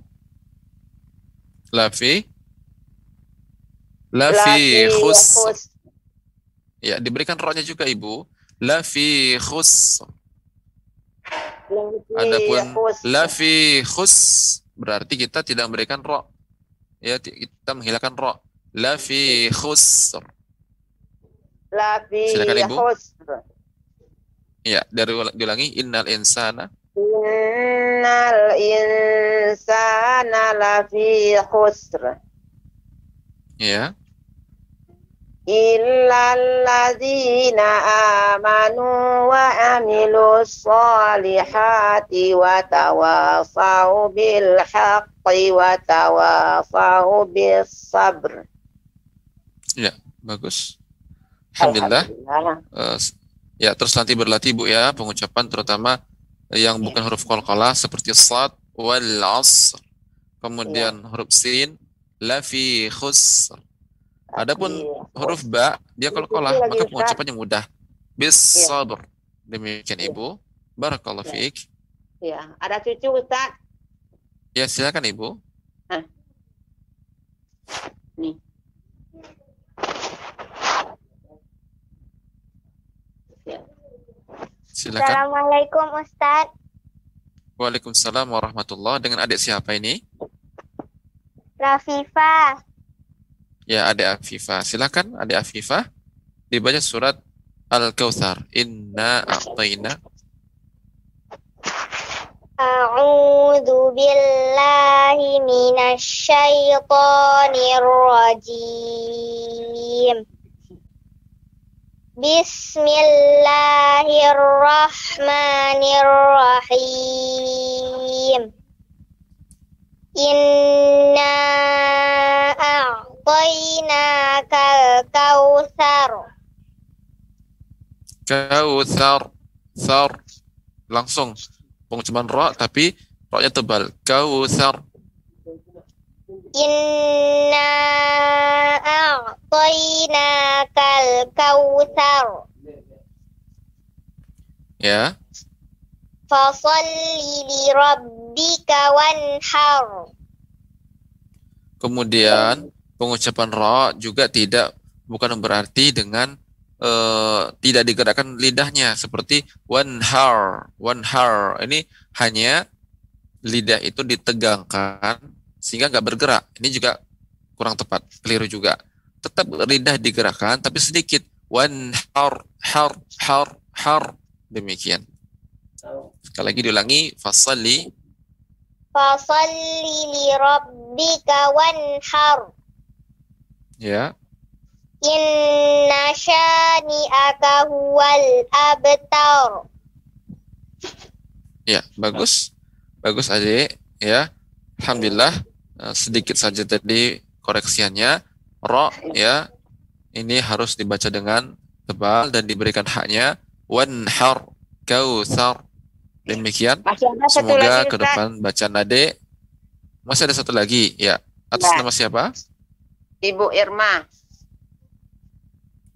Lafi. Lafi khus. Ya, diberikan rohnya juga Ibu. Lafi khus. Lafi Adapun lafi khus berarti kita tidak memberikan roh. Ya, kita menghilangkan roh. Lafi khus. Lafi Silakan, Ibu. khusr. Ya, dari diulangi innal insana Innal insana lafi khusr. ya. Illalladzina amanu wa amilus solihati wa tawasau bil haqqi wa tawasau bis sabr. Bagus. Alhamdulillah. Alhamdulillah. S- ya, terus nanti berlatih Bu ya pengucapan terutama yang bukan huruf qalqalah seperti sad wal asr. Kemudian huruf sin lafi khusr. Adapun Iya. huruf ba dia qalqalah maka pengucapannya mudah. Bis Iya. sabr. Demikian Ibu. Barakallahu Iya. fiik. Ya, ada cucu Ustaz. Ya, silakan Ibu. Nih. Silakan. Assalamualaikum Ustaz. Waalaikumsalam warahmatullah. Dengan adik siapa ini? Rafifa. Ya, adik Afifah. Silakan adik Afifah. Dibaca surat Al-Kautsar. Inna a'tayna A'udzu billahi minasy syaithanir rajim. Bismillahirrahmanirrahim. Inna a'tainakal kautsar. Kautsar. Thar. Langsung pengucapan ra tapi ra-nya tebal. Kautsar. Inna a'tainakal kautsar. Ya. Fasalli li rabbika wanhar. Kemudian pengucapan ra juga tidak bukan berarti dengan eh, tidak digerakkan lidahnya seperti wanhar. Wanhar ini hanya lidah itu ditegangkan sehingga nggak bergerak. Ini juga kurang tepat, keliru juga. Tetap lidah digerakkan tapi sedikit. Wanhar, har, har, har. Demikian. Sekali lagi diulangi, fasalli Fasalli li rabbika wanhar. ya. Inna syani'aka huwal abtar. Ya, bagus. bagus adik ya. Alhamdulillah sedikit saja tadi koreksiannya. Ro ya ini harus dibaca dengan tebal dan diberikan haknya. Wanhar kautsar. Demikian. Masih ada satu Semoga lagi ke depan bacaan adik. Masih ada satu lagi ya. Atas Ya. nama siapa? Ibu Irma.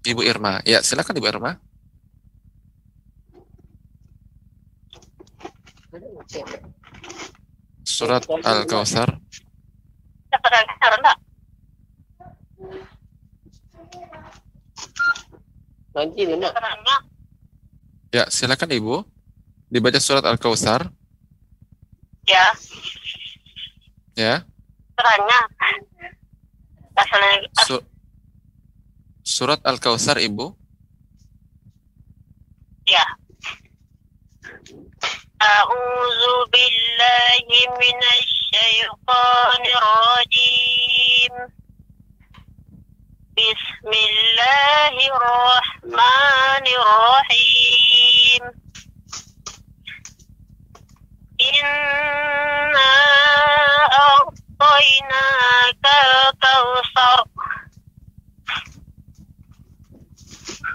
Ibu Irma. Ya, silakan Ibu Irma. Surat Al-Kautsar. Ya, silakan Ibu. Dibaca surat Al-Kautsar. Ya, Ya. caranya. Su- surat Al-Kautsar Ibu. Ya. A'udzu billahi minasy syaithanir rajim. Bismillahirrahmanirrahim. Inna a'tainaka al-kautsar.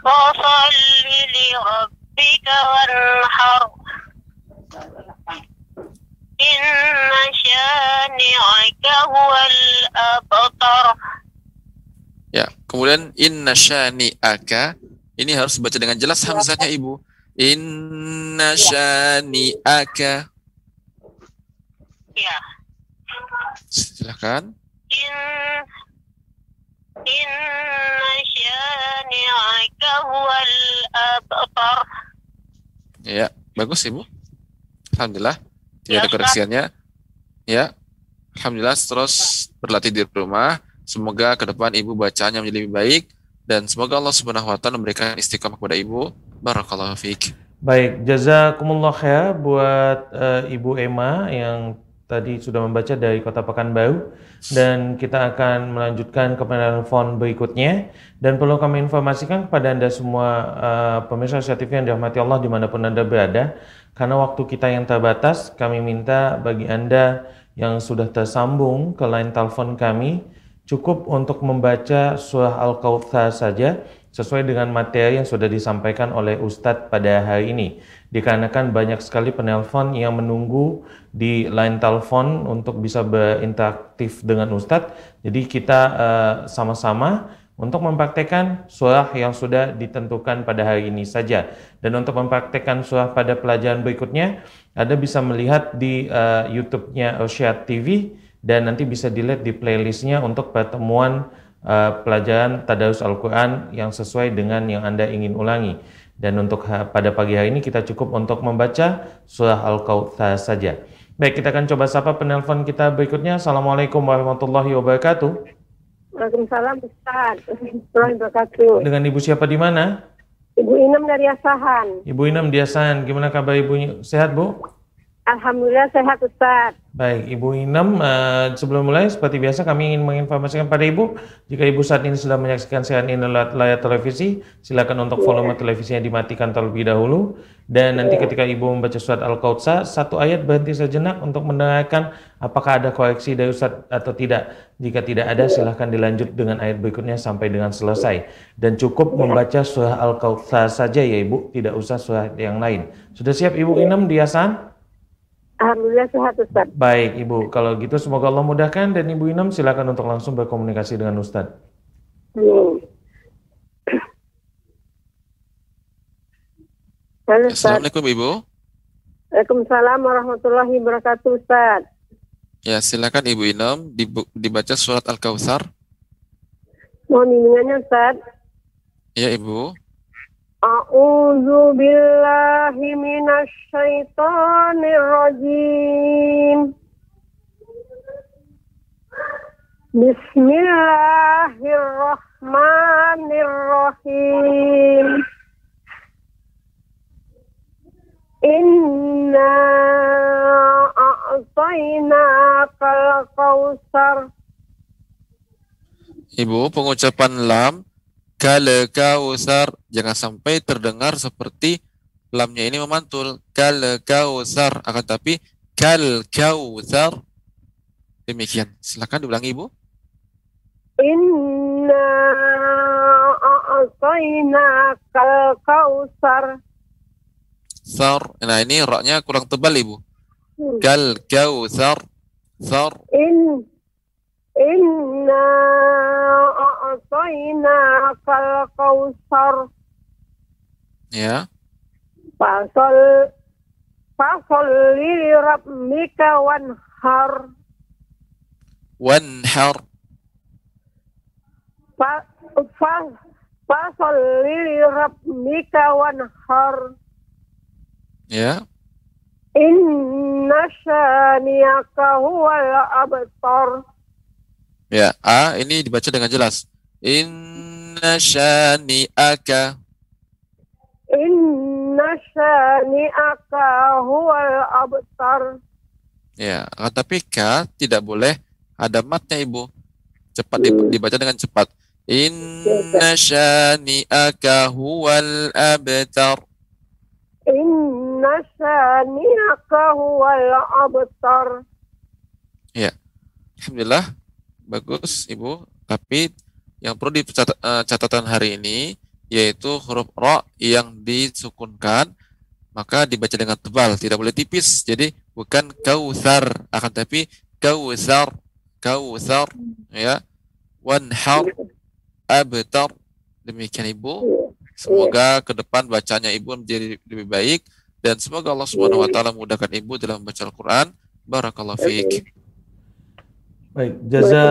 Fasalli li rabbika wanhar. Ya, kemudian inna syani'aka ini harus baca dengan jelas hamzahnya Ibu. Inna syani'aka. Ya. Silakan. In Inna syani'aka huwal abtar. Ya, bagus Ibu. Alhamdulillah. Tidak Ya, ada koreksiannya. Ya. Alhamdulillah terus berlatih di rumah. Semoga ke depan Ibu bacaannya menjadi lebih baik dan semoga Allah Subhanahu wa taala memberikan istiqomah kepada Ibu. Barakallahu fiik. Baik, jazakumullah khair buat eh, Ibu Emma yang tadi sudah membaca dari Kota Pekanbaru dan kita akan melanjutkan ke penelpon berikutnya dan perlu kami informasikan kepada Anda semua eh, pemirsa TV yang dirahmati Allah di mana pun Anda berada karena waktu kita yang terbatas kami minta bagi Anda yang sudah tersambung ke line telepon kami cukup untuk membaca surah Al-Kautsar saja sesuai dengan materi yang sudah disampaikan oleh Ustadz pada hari ini. Dikarenakan banyak sekali penelpon yang menunggu di line telepon untuk bisa berinteraktif dengan Ustadz. Jadi kita eh, sama-sama untuk mempraktekkan surah yang sudah ditentukan pada hari ini saja. Dan untuk mempraktekkan surah pada pelajaran berikutnya, Anda bisa melihat di eh, YouTube-nya Irsyad TV dan nanti bisa dilihat di playlistnya untuk pertemuan uh, pelajaran Tadarus Al-Quran yang sesuai dengan yang Anda ingin ulangi. Dan untuk pada pagi hari ini kita cukup untuk membaca surah Al-Kautsar saja. Baik, kita akan coba sapa penelpon kita berikutnya. Assalamualaikum warahmatullahi wabarakatuh. Waalaikumsalam Ustaz. Dengan Ibu siapa di mana? Ibu Inem dari Asahan. Ibu Inam Diasan. Gimana kabar Ibu? Sehat, Bu? Alhamdulillah sehat Ustaz. Baik, Ibu Inem, eh, sebelum mulai seperti biasa kami ingin menginformasikan pada Ibu, jika Ibu saat ini sedang menyaksikan siaran ini lewat layar televisi, silakan untuk volume televisinya dimatikan terlebih dahulu. Dan nanti ketika Ibu membaca surat Al-Kautsar, satu ayat berhenti sejenak untuk mendengarkan apakah ada koreksi dari Ustaz atau tidak. Jika tidak ada, silahkan dilanjut dengan ayat berikutnya sampai dengan selesai. Dan cukup membaca surah Al-Kautsar saja ya Ibu, tidak usah surah yang lain. Sudah siap Ibu Inem di Hasan? Alhamdulillah sehat Ustaz. Baik Ibu, kalau gitu semoga Allah mudahkan dan Ibu Inem silakan untuk langsung berkomunikasi dengan Ustadz. Hmm. Halo Ustaz. Assalamualaikum Ibu. Waalaikumsalam warahmatullahi wabarakatuh Ustaz. Ya, silakan Ibu dibu- dibaca surat Al-Kautsar. Mohon bimbingannya Ustaz. Ya, Ibu. A'udzu billahi minasy syaithanir rajim. Bismillahirrahmanirrahim. Inna a'tainakal kautsar. Ibu, pengucapan lam kala kausar jangan sampai terdengar seperti lamnya ini memantul kala kausar akan tapi kal kautsar. Demikian. Silakan diulangi Ibu. Inna a'tainakal kausar. Thar. Nah, ini roknya kurang tebal Ibu. Hmm. Kal kautsar. Thar. In Inna a'tainakal kausar. Ya. Fasol Fasolli li rabbika wanhar. Wanhar. Fa fa fasolli li rabbika wanhar. Ya. Inna syani'aka huwal abtar. Ya. A ini dibaca dengan jelas. Inna syani'aka. Inna syani'aka huwal abtar. Ya, akan tapi K tidak boleh ada matnya Ibu. Cepat dib- dibaca dengan cepat. Inna syani'aka huwal abtar. Inna syani'aka huwal abtar. Alhamdulillah, bagus Ibu. Tapi yang perlu dicatat eh, catatan hari ini yaitu huruf ro yang disukunkan maka dibaca dengan tebal, tidak boleh tipis. Jadi bukan kautsar, akan tapi kautsar, kautsar, ya. Wanhar, abtar. Demikian Ibu. Semoga ke depan bacanya Ibu menjadi lebih baik dan semoga Allah Subhanahu wa taala mudahkan Ibu dalam membaca Al-Qur'an. Barakallahu fiik. Baik, jaza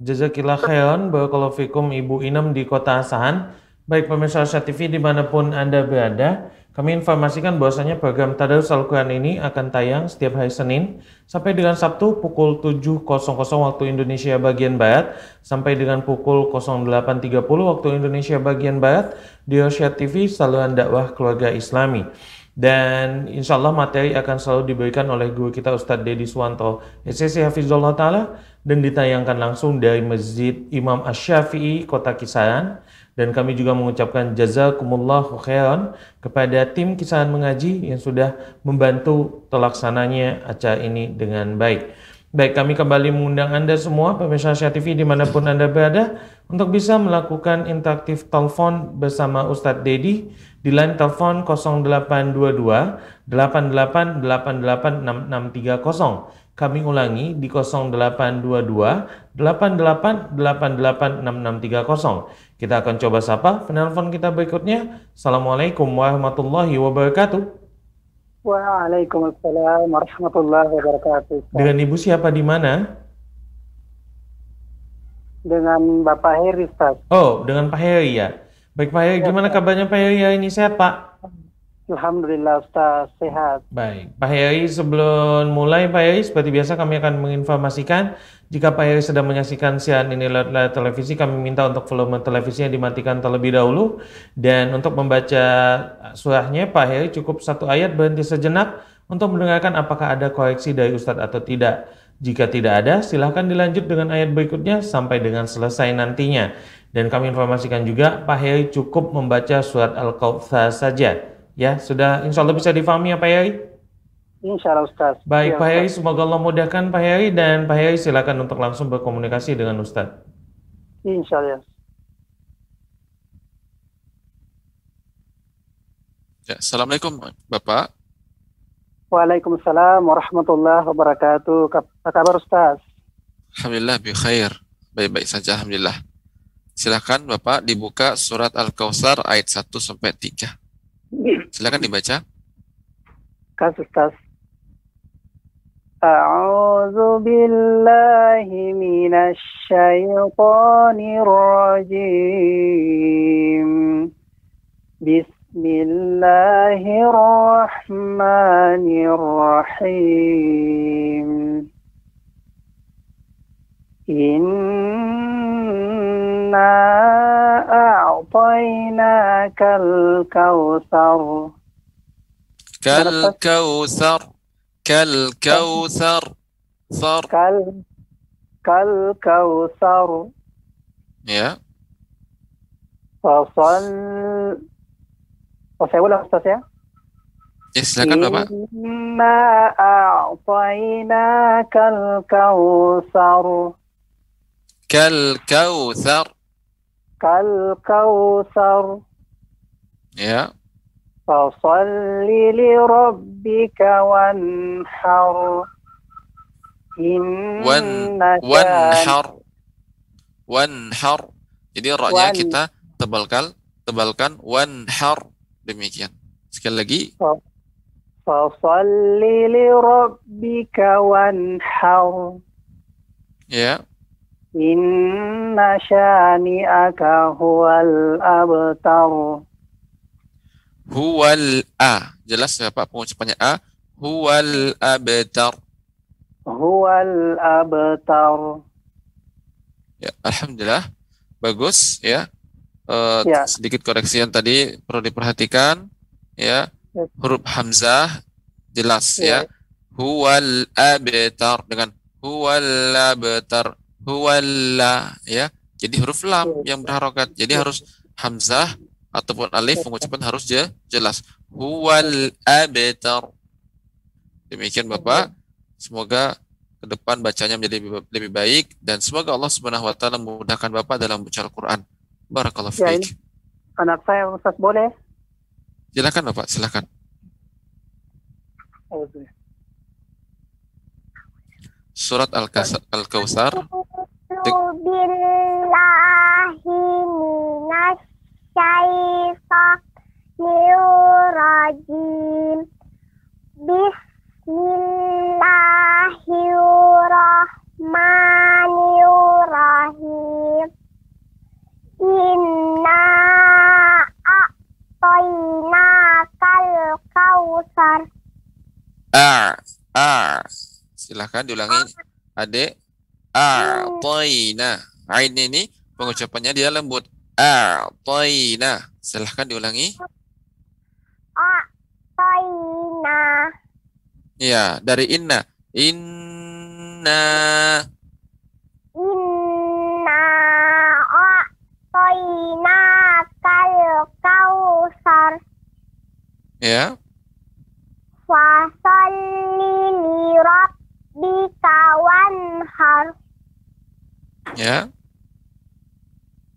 jazakillah khairan barakallahu fikum Ibu Inem di Kota Asahan. Baik pemirsa Asia TV di mana pun Anda berada, kami informasikan bahwasanya program Tadarus Al-Quran ini akan tayang setiap hari Senin sampai dengan Sabtu pukul 7.00 waktu Indonesia bagian Barat sampai dengan pukul 08.30 waktu Indonesia bagian Barat di Asia TV saluran dakwah keluarga Islami. Dan insya Allah materi akan selalu diberikan oleh guru kita Ustadz Dedi Suwanto SSC Hafizullah Ta'ala dan ditayangkan langsung dari Masjid Imam Ash-Syafi'i Kota Kisaran dan kami juga mengucapkan jazakumullah khairan kepada tim Kisaran Mengaji yang sudah membantu terlaksananya acara ini dengan baik. Baik, kami kembali mengundang Anda semua, pemirsa Asia TV di mana pun Anda berada, untuk bisa melakukan interaktif telepon bersama Ustadz Dedi di line telepon 0822 88886630. Kami ulangi di 0822 88886630. Kita akan coba sapa penelpon kita berikutnya. Assalamualaikum warahmatullahi wabarakatuh. Waalaikumsalam warahmatullahi wabarakatuh. Dengan Ibu siapa di mana? Dengan Bapak Heri, Ustaz. Oh, dengan Pak Heri ya. Baik Pak Heri, gimana kabarnya Pak Heri hari ini sehat Pak? Alhamdulillah, Ustaz. Sehat. Baik, Pak Heri sebelum mulai Pak Heri seperti biasa kami akan menginformasikan jika Pak Heri sedang menyaksikan siaran ini lewat layar televisi kami minta untuk volume televisinya dimatikan terlebih dahulu dan untuk membaca surahnya Pak Heri cukup satu ayat berhenti sejenak untuk mendengarkan apakah ada koreksi dari Ustadz atau tidak. Jika tidak ada, silahkan dilanjut dengan ayat berikutnya sampai dengan selesai nantinya. Dan kami informasikan juga Pak Heri cukup membaca surat Al-Kautsar saja. Ya, sudah insya Allah bisa difahami ya Pak Heri? Insya Allah, Ustaz. Baik Ya, Pak Ustaz. semoga Allah mudahkan Pak Heri dan Pak Heri silakan untuk langsung berkomunikasi dengan Ustadz. Insya Allah. Ya, Assalamualaikum Bapak. Waalaikumsalam warahmatullahi wabarakatuh. Apa kabar, Ustaz? Alhamdulillah bi khair. Baik-baik saja alhamdulillah. Silakan Bapak dibuka surat Al-Kautsar ayat 1 sampai 3. Silakan dibaca. Kas, Ustaz. أعوذ بالله من الشيطان الرجيم بسم الله الرحمن الرحيم إنا أعطيناك الكوثر كالكوثر كالكوثر ثر كال كالكوثر ya. فصل Oh, saya ulang Ustaz ya. Ya, silakan Bapak. Inna a'tainakal kautsar. Kal kautsar. Kal kautsar. Ya. Fasalli li rabbika wanhar. Wan Inna wanhar. Wanhar. Jadi ra-nya Wan. kita tebalkan, tebalkan wanhar. Demikian. Sekali lagi. Fasalli li rabbika wanhar. Ya. Inna syani'aka huwal abtar. Huwal a. Jelas ya Pak pengucapannya a. Huwal abtar. Huwal abtar. Ya, alhamdulillah. Bagus ya. Eh, Ya. sedikit koreksi yang tadi perlu diperhatikan ya. Ya. Huruf hamzah jelas Ya. ya. Huwal abtar dengan huwal abtar. Huwalla ya. Jadi huruf lam Ya. yang berharokat. Jadi Ya. harus hamzah ataupun alif pengucapan harus je- jelas. Huwal abtar. Demikian Bapak. Semoga ke depan bacanya menjadi lebih, lebih baik dan semoga Allah Subhanahu wa taala memudahkan Bapak dalam membaca Al-Qur'an. Barakallahu Ya, fiik. Anak saya Ustaz boleh? Silakan Bapak, silakan. Surat Al-Kautsar. Billahi minasyaitonir rajim. Bismillahirrahmanirrahim. Inna a'tainakal kautsar. A, a. Silakan diulangi. Adik. A'tayna. Ain ini pengucapannya dia lembut. A'tayna. Silahkan diulangi. A'taina. Ya, dari inna. Inna. Inna a'taina kal kausar Ya. fasalli wanhar Ya.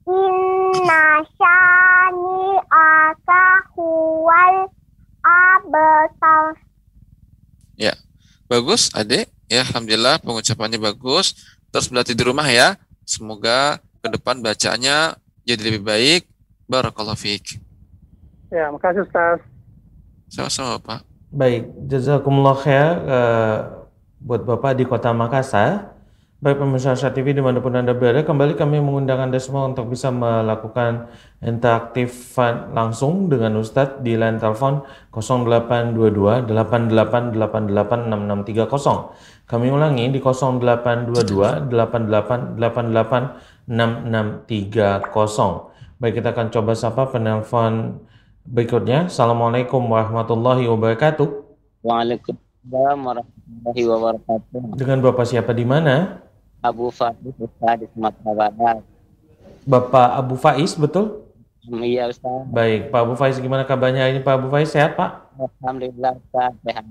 inna syani'aka huwal abtar Bagus, adik. Ya, alhamdulillah pengucapannya bagus. Terus berlatih di rumah ya. Semoga ke depan bacanya jadi lebih baik. Barakallahu fiik. Ya, makasih Ustaz. Sama-sama, Pak. Baik, jazakumullah khair eh, buat Bapak di Kota Makassar. Baik pemirsa Syah TV di mana pun Anda berada, kembali kami mengundang Anda semua untuk bisa melakukan interaktifan langsung dengan Ustadz di line telepon 0822 8888 6630. Kami ulangi di 0822 8888 6630. Baik, kita akan coba sapa penelpon berikutnya. Assalamualaikum warahmatullahi wabarakatuh. Waalaikumsalam warahmatullahi wabarakatuh. Dengan Bapak siapa di mana? Abu Fahdi Ustaz di Sumatera Barat. Bapak Abu Faiz, betul? Iya Ustaz. Baik, Pak Abu Faiz gimana kabarnya ini Pak Abu Faiz sehat Pak? Alhamdulillah Ustaz sehat.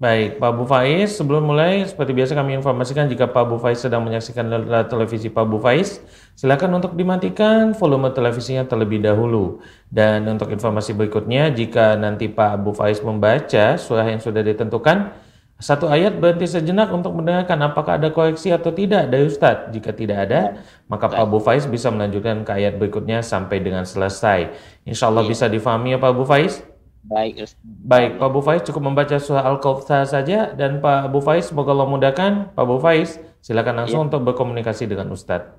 Baik, Pak Abu Faiz, sebelum mulai seperti biasa kami informasikan jika Pak Abu Faiz sedang menyaksikan televisi Pak Abu Faiz, silakan untuk dimatikan volume televisinya terlebih dahulu. Dan untuk informasi berikutnya, jika nanti Pak Abu Faiz membaca surah yang sudah ditentukan, satu ayat berhenti sejenak untuk mendengarkan apakah ada koreksi atau tidak dari Ustadz. Jika tidak ada, maka Pak Abu Faiz bisa melanjutkan ke ayat berikutnya sampai dengan selesai. Insya Allah bisa difahami ya Pak Abu Faiz? Baik Ustaz. Baik, Pak Abu Faiz cukup membaca surah Al-Kautsar saja dan Pak Abu Faiz semoga Allah mudahkan. Pak Abu Faiz, silakan langsung untuk berkomunikasi dengan Ustadz.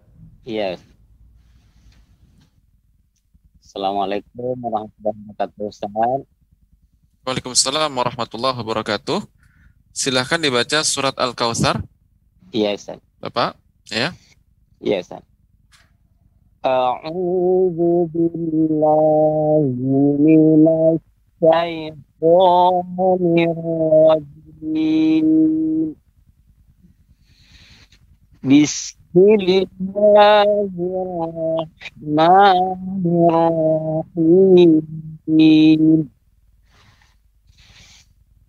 Iya. Assalamualaikum warahmatullahi wabarakatuh Ustaz. Waalaikumsalam warahmatullahi wabarakatuh. Silahkan dibaca surat Al-Kautsar, Iya Ustaz. Bapak. Ya. Iya Ustaz. A'udzu billahi minasy syaithanir rajim. Bismillahirrahmanirrahim.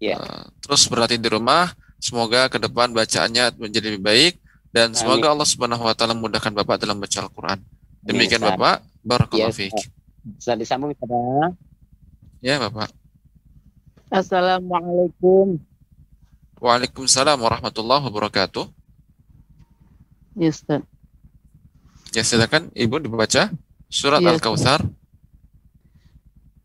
Ya. Eh, Terus berlatih di rumah. Semoga ke depan bacaannya menjadi lebih baik dan semoga Allah Subhanahu wa taala memudahkan Bapak dalam baca Al-Qur'an. Demikian Ustaz. Bapak. Barakallahu Yes, fiik. Bisa disambung Ustaz. Ya, Bapak. Assalamualaikum. Waalaikumsalam warahmatullahi wabarakatuh. Ya, Ustaz. Ya, silakan Ibu dibaca surat Iya, Al-Kautsar.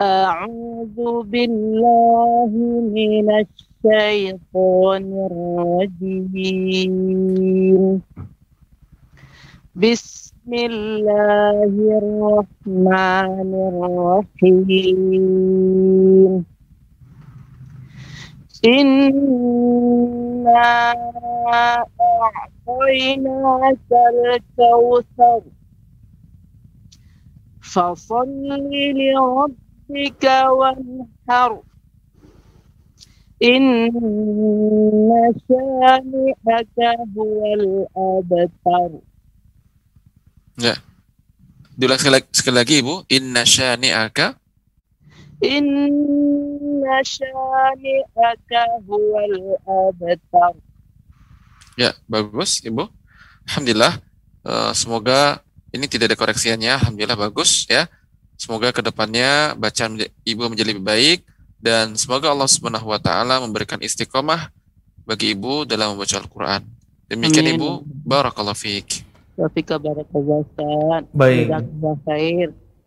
أعوذ بالله من الشيطان الرجيم. بسم الله الرحمن الرحيم. إنا أعطيناك الكوثر. فصل لربك وانحر إن شانئك هو الأبتر Diulang sekali, sekali lagi Ibu. Inna syani'aka إن شانئك هو الأبتر Ya, bagus, Ibu. Alhamdulillah. Eh, semoga ini tidak ada koreksiannya. Alhamdulillah bagus ya. Semoga ke depannya bacaan Ibu menjadi lebih baik dan semoga Allah Subhanahu wa taala memberikan istiqomah bagi Ibu dalam membaca Al-Qur'an. Demikian Amin. Ibu. Barakallahu fiik. Wafika barakallah Ustaz. Baik.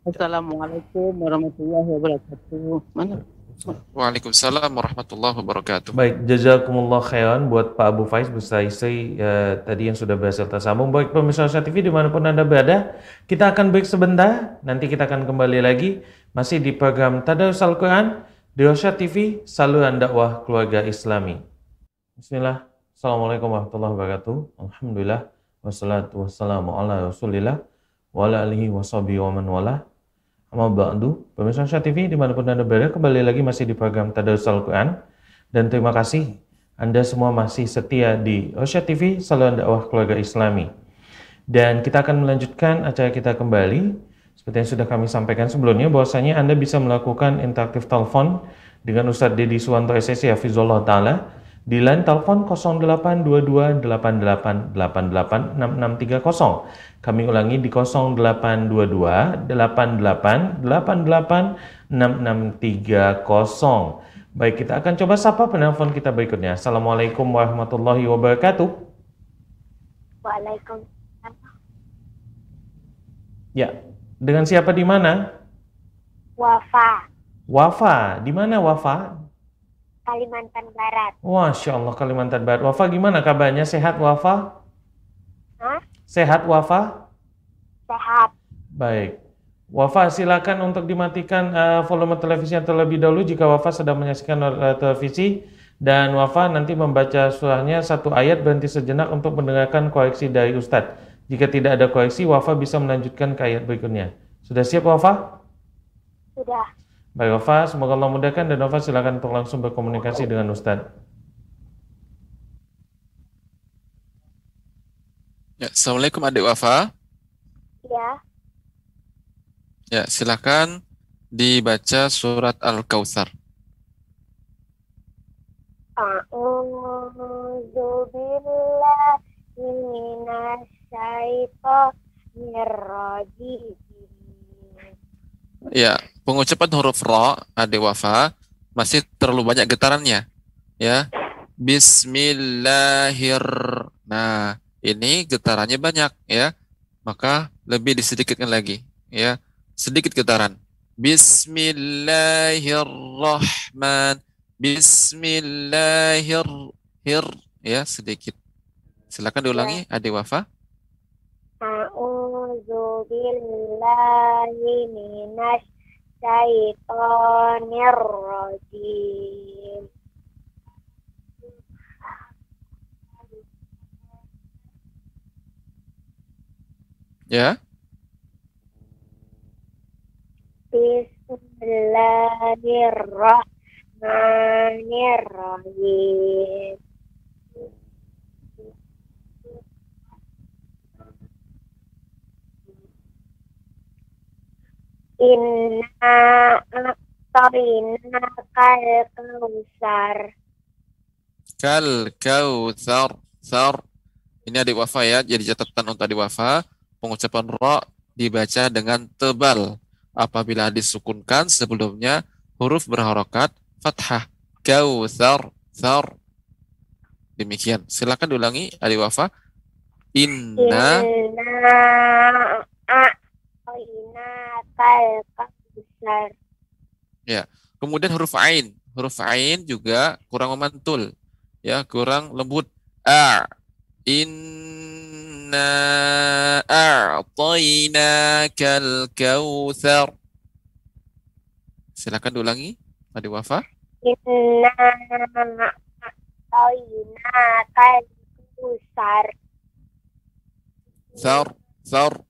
Assalamualaikum warahmatullahi wabarakatuh. Mana? Waalaikumsalam warahmatullahi wabarakatuh. Baik, jazakumullah khairan buat Pak Abu Faiz beserta istri eh, tadi yang sudah berhasil tersambung. Baik pemirsa Nusa TV di mana pun Anda berada, kita akan break sebentar. Nanti kita akan kembali lagi masih di program Tadarus Al-Quran di Rosyad TV, saluran dakwah keluarga Islami. Bismillah. Assalamualaikum warahmatullahi wabarakatuh. Alhamdulillah. Wassalatu wassalamu ala rasulillah wa ala alihi wa wa man wala. Amma ba'du, pemirsa Nusa TV di mana pun Anda berada, kembali lagi masih di program Tadarus Al-Quran. Dan terima kasih Anda semua masih setia di Rosyad TV, saluran dakwah keluarga Islami. Dan kita akan melanjutkan acara kita kembali. Seperti yang sudah kami sampaikan sebelumnya, bahwasanya Anda bisa melakukan interaktif telepon dengan Ustadz Dedi Suwanto SSI Hafizullah Ta'ala di line telepon 082288886630. Kami ulangi di 082288886630. Baik, kita akan coba sapa penelpon kita berikutnya. Assalamualaikum warahmatullahi wabarakatuh. Waalaikumsalam. Ya, dengan siapa di mana? Wafa, Wafa, di mana Wafa? Kalimantan Barat. Masya Allah Kalimantan Barat. Wafa gimana kabarnya? Sehat Wafa? Hah? Sehat Wafa? Sehat. Baik. Wafa silakan untuk dimatikan eh, volume televisinya terlebih dahulu jika Wafa sedang menyaksikan eh, televisi dan Wafa nanti membaca surahnya satu ayat berhenti sejenak untuk mendengarkan koreksi dari Ustadz. Jika tidak ada koreksi, Wafa bisa melanjutkan ke ayat berikutnya. Sudah siap Wafa? Sudah. Baik Wafa, semoga Allah mudahkan dan Wafa silakan untuk langsung berkomunikasi dengan Ustadz. Ya, Assalamualaikum Adik Wafa. Ya. Ya, silakan dibaca surat Al-Kautsar. A'udzu billahi minasyaitonir rajim. Ya, pengucapan huruf ra Adik Wafa masih terlalu banyak getarannya. Ya. Bismillahir. Nah, ini getarannya banyak ya. Maka lebih disedikitkan lagi ya. Sedikit getaran. Bismillahirrahman. Bismillahir hir ya sedikit. Silakan diulangi Adik Wafa. A'udzu billahi minas syaitonir rajim. Ya. Bismillahirrahmanirrahim. Inna a'tayna kal kausar. Kal kautsar. Thar. Ini adik wafa ya. Jadi catatan untuk adik wafa. Pengucapan ra dibaca dengan tebal. Apabila disukunkan sebelumnya huruf berharokat fathah. Kautsar. Thar. Demikian. Silakan diulangi adik wafa. Inna Inna a'tayna kal kausar. Kemudian huruf ain. Huruf ain juga kurang memantul. Ya, kurang lembut. A. Inna a'tainakal kautsar. Silakan diulangi. Tadi wafa. Inna a'tayna kal kausar. Thar.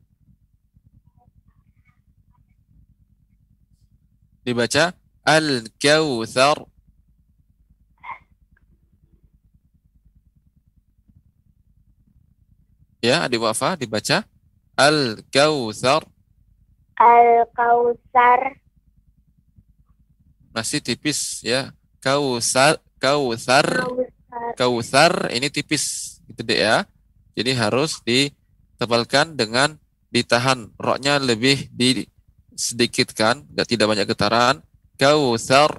Dibaca al-kautsar. Ya, adik wafa dibaca al-kautsar. Al kausar. Masih tipis ya. Kausar, kautsar, Kausar. kautsar ini tipis gitu deh ya. Jadi harus ditebalkan dengan ditahan roknya lebih disedikitkan, nggak tidak banyak getaran. Kautsar,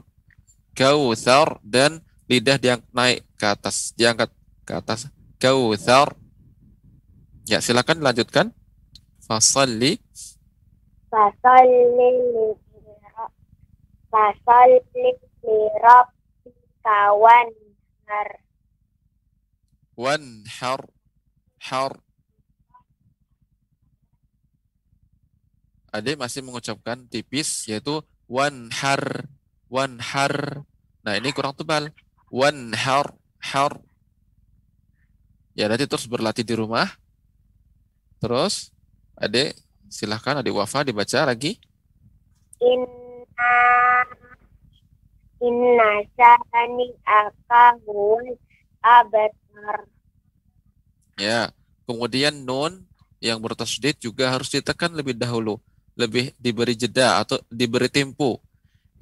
kautsar dan lidah diang naik ke atas, diangkat ke atas. Kautsar. Ya, silakan lanjutkan. Fasalli Fasalli li Fasalli li rabbika wanhar. wanhar har Adik masih mengucapkan tipis yaitu wanhar wanhar. Nah, ini kurang tebal. Wanhar har. Ya, nanti terus berlatih di rumah. Terus Adik silahkan Adik Wafa dibaca lagi. Inna Inna syani akahuwal abtar. Ya. Kemudian nun yang bertasdid juga harus ditekan lebih dahulu, lebih diberi jeda atau diberi tempo.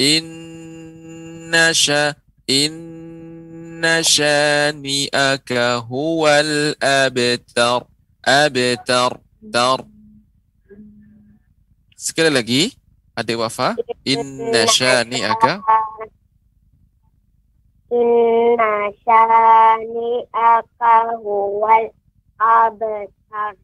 Inna sya inna syani'aka huwal abtar. Abtar. Tar. Sekali lagi, adik wafa. Inna syani'aka Inna syani akahuwal abtar.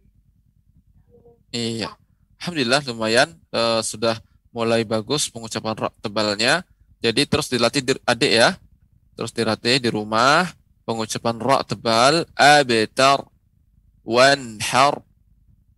Iya. Alhamdulillah lumayan eh, sudah mulai bagus pengucapan ra tebalnya. Jadi terus dilatih di, adik ya. Terus dilatih di rumah pengucapan ra tebal abtar wanhar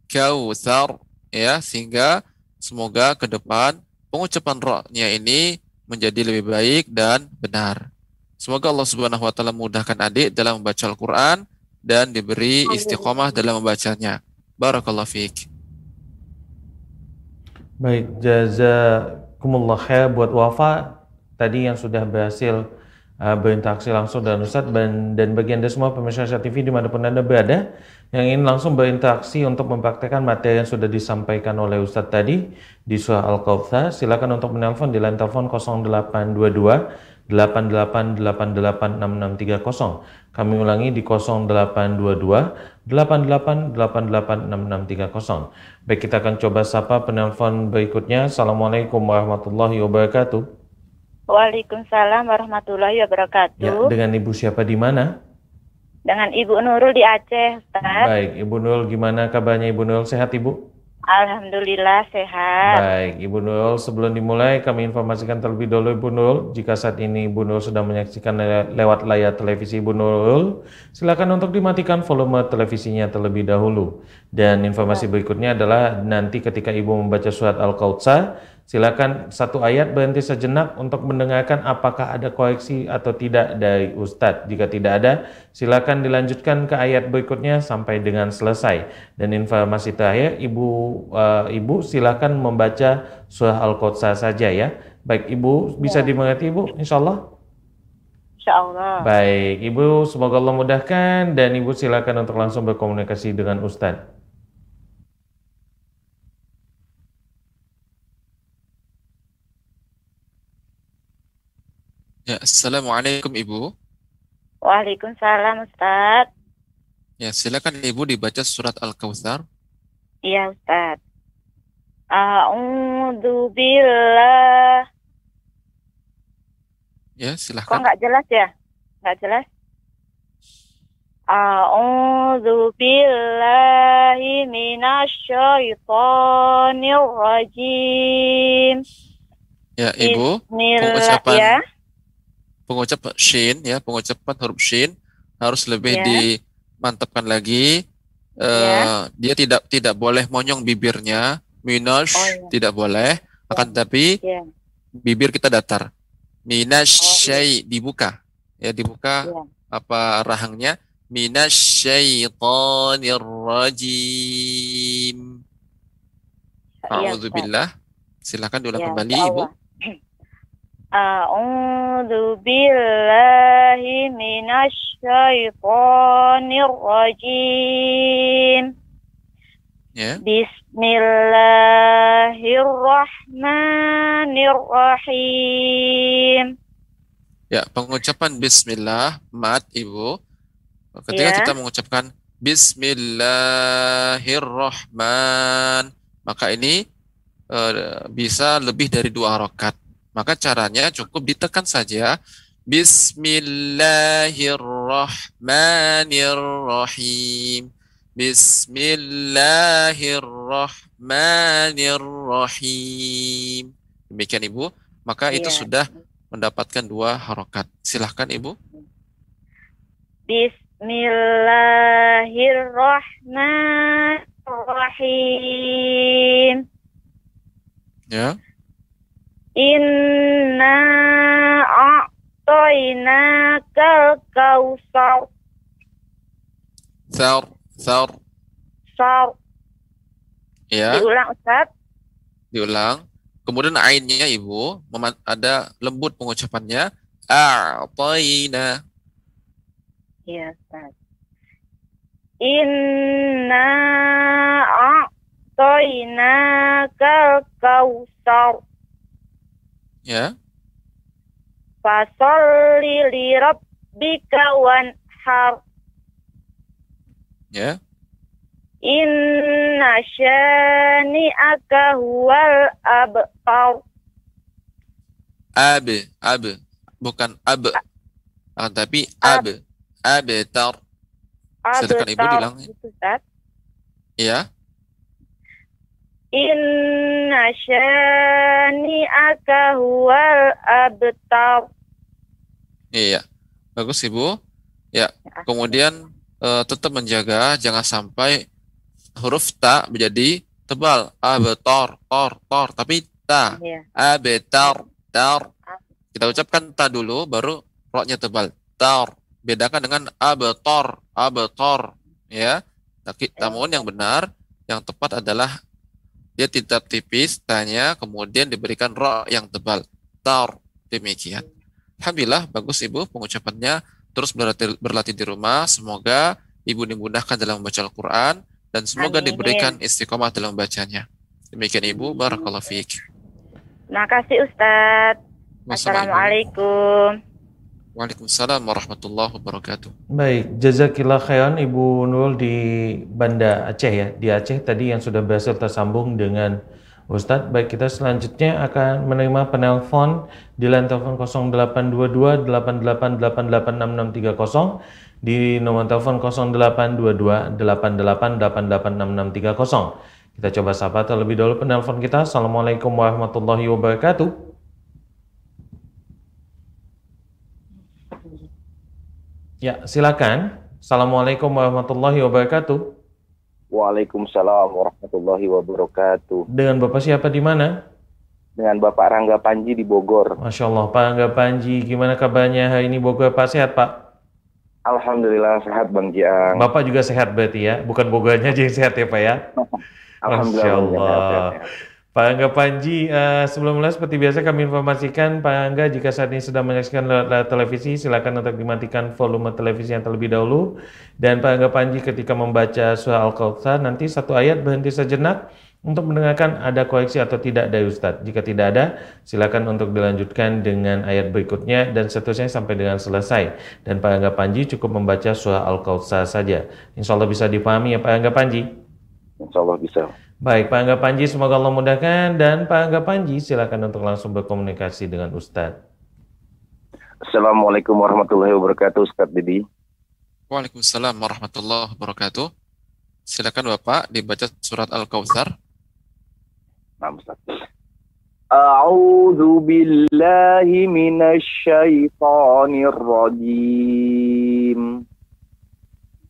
kautsar ya sehingga semoga ke depan pengucapan ra-nya ini menjadi lebih baik dan benar. Semoga Allah Subhanahu wa taala mudahkan adik dalam membaca Al-Qur'an dan diberi istiqomah dalam membacanya. Barakallahu fiik. Baik, jazakumullah khair buat Wafa tadi yang sudah berhasil uh, berinteraksi langsung dengan Ustadz dan, dan bagi Anda semua pemirsa Syah TV di mana pun Anda berada yang ingin langsung berinteraksi untuk mempraktekkan materi yang sudah disampaikan oleh Ustadz tadi di surah Al-Kautsar silakan untuk menelpon di line telepon 0822 88886630 kami ulangi di 0822 88886630 baik kita akan coba sapa penelpon berikutnya. Assalamualaikum warahmatullahi wabarakatuh. Waalaikumsalam warahmatullahi wabarakatuh. ya dengan ibu siapa di mana? Dengan Ibu Nurul di Aceh, Ustaz. baik ibu Nurul gimana kabarnya ibu Nurul? Sehat ibu Alhamdulillah sehat. Baik, Ibu Nurul, sebelum dimulai kami informasikan terlebih dahulu Ibu Nurul, jika saat ini Ibu Nurul sedang menyaksikan le- lewat layar televisi Ibu Nurul, silakan untuk dimatikan volume televisinya terlebih dahulu. Dan informasi berikutnya adalah nanti ketika Ibu membaca surat Al-Kautsar, Silakan satu ayat berhenti sejenak untuk mendengarkan apakah ada koreksi atau tidak dari Ustadz. Jika tidak ada, silakan dilanjutkan ke ayat berikutnya sampai dengan selesai. Dan informasi terakhir, Ibu uh, Ibu silakan membaca surah Al-Qudsa saja ya. Baik, Ibu bisa Ya. dimengerti Ibu, insya Allah. Insya Allah. Baik, Ibu semoga Allah mudahkan dan Ibu silakan untuk langsung berkomunikasi dengan Ustadz. Ya, Assalamualaikum Ibu. Waalaikumsalam Ustaz. Ya, silakan Ibu dibaca surat Al-Kautsar. Iya Ustaz. A'udzu billah. Ya, Kok silahkan. nggak jelas ya? Nggak jelas? A'udzu billahi minasyaitonir rajim. Ya, Ibu, Bismillah pengucapan ya. Pengucapan shin ya, pengucapan huruf shin harus lebih Ya. dimantapkan lagi. Eh, dia tidak tidak boleh monyong bibirnya, minash Oh, ya. tidak boleh. Akan tapi Ya. bibir kita datar. Minasyai dibuka. Ya, dibuka Ya. apa rahangnya? Minasyaitonir rajim. Iya, A'udzubillah. Silakan diulang Ya, kembali, A'udzu billahi minasyaitonir rajim. Ya. Bismillahirrahmanirrahim. Ya, pengucapan bismillah, mat Ibu. Ketika Ya. kita mengucapkan bismillahirrahman, maka ini eh, bisa lebih dari dua harokat. Maka caranya cukup ditekan saja Bismillahirrahmanirrahim. Bismillahirrahmanirrahim. Demikian Ibu. Maka itu Iya. sudah mendapatkan dua harokat. Silahkan Ibu. Bismillahirrahmanirrahim. Ya. Inna kautsar. Thar, thar. Sar. Ya. Diulang Ustaz. diulang. Kemudian ainnya Ibu ada lembut pengucapannya. A'tayna. Iya Ustaz. Inna a'tainakal kautsar. Ya. Fasolli li rabbika wanhar. Ya. Inna syani'aka huwal abtar. Ab, ab. Bukan ab. Ah, tapi ab. Abtar. Silakan Ibu Abtar. diulang. Gitu. Ya. Inna syani'aka huwal abtar. Iya. Bagus Ibu. Ya. Kemudian eh, tetap menjaga jangan sampai huruf ta menjadi tebal. Abtar, tor, tor. Tapi ta. Iya. Abetar, tar. Kita ucapkan ta dulu, baru roknya tebal. Tar. Bedakan dengan abetor, abetor. Ya. Tapi namun yang benar, yang tepat adalah dia tidak tipis, tanya, kemudian diberikan rok yang tebal. Tar. Demikian. Alhamdulillah, bagus Ibu pengucapannya. Terus berlatih, berlatih di rumah. Semoga Ibu dimudahkan dalam membaca Al-Quran. Dan semoga Amin. diberikan istiqomah dalam membacanya. Demikian Ibu, Barakallahu fiik. Makasih Ustaz. Wassalamualaikum. Assalamualaikum. Waalaikumsalam warahmatullahi wabarakatuh. Baik, jazakillah khairan Ibu Nurul di Banda Aceh ya. Di Aceh tadi yang sudah berhasil tersambung dengan Ustadz. Baik, kita selanjutnya akan menerima penelpon di line telepon 0822 88886630 di nomor telepon 0822 88886630. Kita coba sapa terlebih dahulu penelpon kita. Assalamualaikum warahmatullahi wabarakatuh. Ya, silakan. Assalamualaikum warahmatullahi wabarakatuh. Waalaikumsalam warahmatullahi wabarakatuh. Dengan Bapak siapa di mana? dengan Bapak Rangga Panji di Bogor. Masya Allah, Pak Angga Panji, gimana kabarnya hari ini Bogor Pak? Sehat Pak? Alhamdulillah sehat Bang Jiang. Bapak juga sehat berarti ya? Bukan Bogornya aja yang sehat ya Pak ya? Alhamdulillah, Masya Bang Allah. sehat, sehat. Pak Angga Panji, eh, sebelum mulai seperti biasa kami informasikan Pak Angga jika saat ini sedang menyaksikan lewat televisi silakan untuk dimatikan volume televisi yang terlebih dahulu dan Pak Angga Panji ketika membaca surah Al-Kautsar nanti satu ayat berhenti sejenak untuk mendengarkan ada koreksi atau tidak dari Ustadz. Jika tidak ada, silakan untuk dilanjutkan dengan ayat berikutnya dan seterusnya sampai dengan selesai. Dan Pak Angga Panji cukup membaca surah Al-Kautsar saja. Insya Allah bisa dipahami ya Pak Angga Panji. Insya Allah bisa. Baik, Pak Angga Panji, semoga Allah mudahkan. Dan Pak Angga Panji, silakan untuk langsung berkomunikasi dengan Ustadz. Assalamualaikum warahmatullahi wabarakatuh, Ustaz Didi. Waalaikumsalam warahmatullahi wabarakatuh. Silakan Bapak dibaca surat Al-Kautsar. Ustaz. A'udzu billahi minasyaitonir rajim.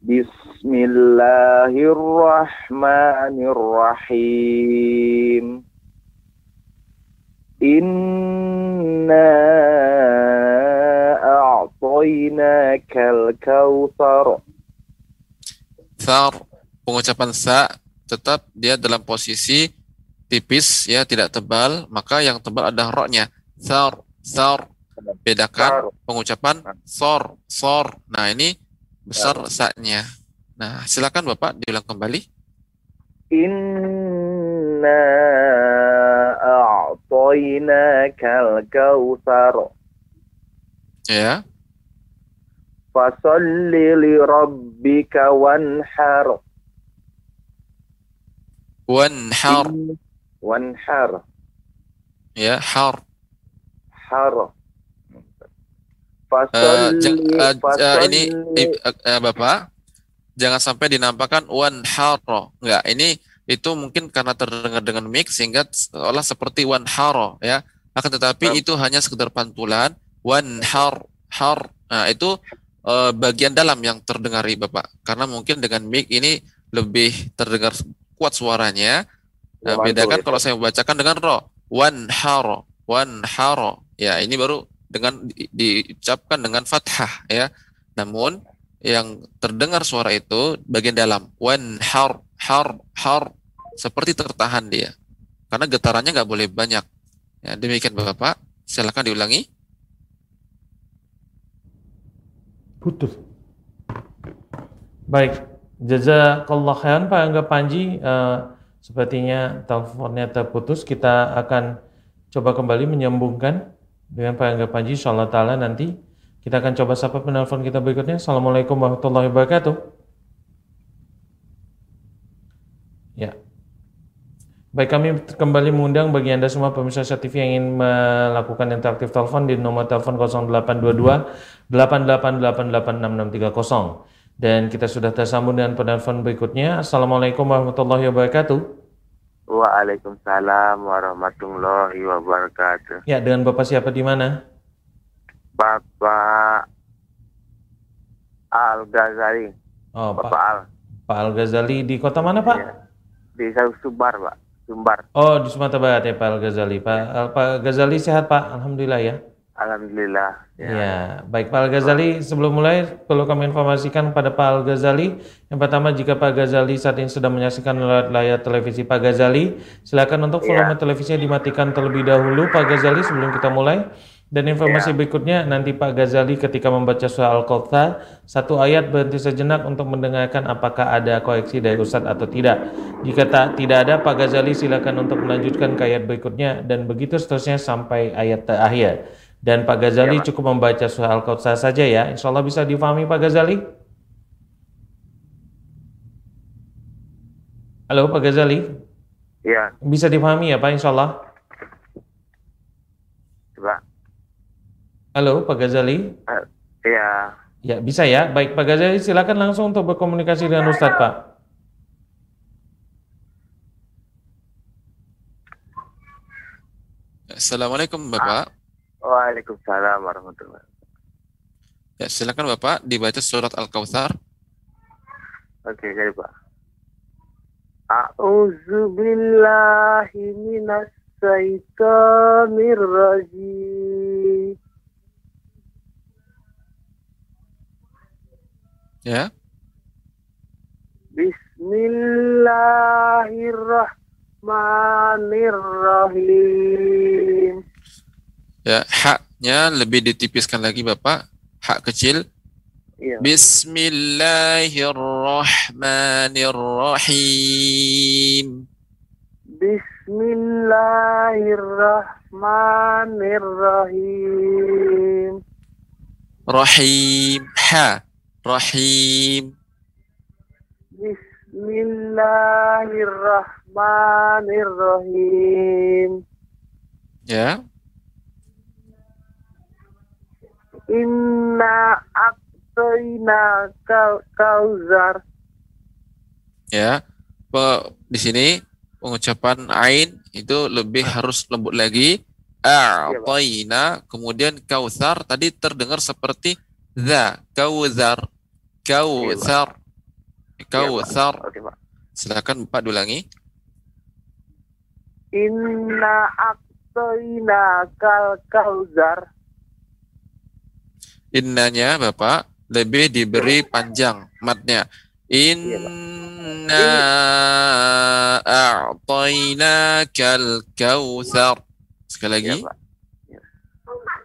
Bismillahirrahmanirrahim. Inna a'tainakal kautsar. Thar, pengucapan sa tetap dia dalam posisi tipis ya, tidak tebal, maka yang tebal ada ro-nya. Thar, thar. Bedakan pengucapan sor, sor. Nah, ini besar sa-nya. Nah, silakan Bapak diulang kembali. Inna a'tainakal kautsar. Ya. Fasalli li rabbika wanhar. Wanhar. Wanhar. Ya, har. Har. Eh, jang- Fasalli, eh, eh, ini eh, eh, Bapak jangan sampai dinampakkan one haro. Enggak ini itu mungkin karena terdengar dengan mix sehingga seolah seperti one haro ya. Akan tetapi itu hanya sekedar pantulan one har har. Nah itu eh, bagian dalam yang terdengar Bapak. Karena mungkin dengan mic ini lebih terdengar kuat suaranya. Nah, bedakan ya. kalau saya membacakan dengan ro. One haro one haro. Ya ini baru dengan di- diucapkan dengan fathah ya. Namun yang terdengar suara itu bagian dalam wan har har har seperti tertahan dia. Karena getarannya nggak boleh banyak. Ya, demikian Bapak. Silakan diulangi. Putus. Baik, jazakallah khairan Pak Angga Panji. Eh, sepertinya teleponnya terputus. Kita akan coba kembali menyambungkan dengan Pak Angga Panji. Insyaallah Ta'ala nanti kita akan coba sapa penelpon kita berikutnya. Assalamualaikum warahmatullahi wabarakatuh. Ya. Baik, kami kembali mengundang bagi Anda semua pemirsa Syah TV yang ingin melakukan interaktif telepon di nomor telepon 0822 88886630. Dan kita sudah tersambung dengan penelpon berikutnya. Assalamualaikum warahmatullahi wabarakatuh. Waalaikumsalam warahmatullahi wabarakatuh. Ya, dengan Bapak siapa di mana? Bapak Al Ghazali. Oh, Bapak Pak, Al Pak Al Ghazali di kota mana, Pak? di Sumbar, Pak. Sumbar. Oh, di Sumatera Barat ya, Pak Al Ghazali. Pak, Al- Pak Ghazali sehat, Pak? Alhamdulillah ya. Alhamdulillah. Ya. baik Pak Al-Ghazali, sebelum mulai perlu kami informasikan pada Pak Al-Ghazali. Yang pertama, jika Pak Ghazali saat ini sedang menyaksikan lewat layar televisi Pak Ghazali, silakan untuk volume televisinya dimatikan terlebih dahulu Pak Ghazali sebelum kita mulai. Dan informasi berikutnya nanti Pak Ghazali ketika membaca surah Al-Kautsar satu ayat berhenti sejenak untuk mendengarkan apakah ada koreksi dari Ustadz atau tidak. Jika tak tidak ada Pak Ghazali silakan untuk melanjutkan ke ayat berikutnya dan begitu seterusnya sampai ayat terakhir. Dan Pak Ghazali cukup membaca surah Al-Kautsar saja ya. Insya Allah bisa difahami Pak Ghazali? Halo Pak Ghazali? Iya, Bisa difahami ya Pak Insya Allah? coba. Halo Pak Ghazali? Iya. Ya bisa ya. Baik Pak Ghazali silakan langsung untuk berkomunikasi dengan Ustadz Pak. Assalamualaikum Bapak. Waalaikumsalam warahmatullahi wabarakatuh. Ya, silakan Bapak dibaca surat Al-Kautsar. Oke, okay, jadi Pak. A'udzu billahi minas syaitonir rajim. Ya. Bismillahirrahmanirrahim. Ya, haknya lebih ditipiskan lagi Bapak. Hak kecil. Iya. Bismillahirrahmanirrahim. Bismillahirrahmanirrahim Rahim. Ha. Rahim. Bismillahirrahmanirrahim Ya. Inna aktaina kal kauzar Ya. Pe- Di sini pengucapan ain itu lebih harus lembut lagi. A'tayna, kemudian kautsar tadi terdengar seperti za. Kautsar. Kautsar. Oke, Pak. Silakan Pak diulangi. Inna aktaina kal kauzar Innanya Bapak lebih diberi panjang matnya. Inna a'tainakal kautsar. Sekali lagi.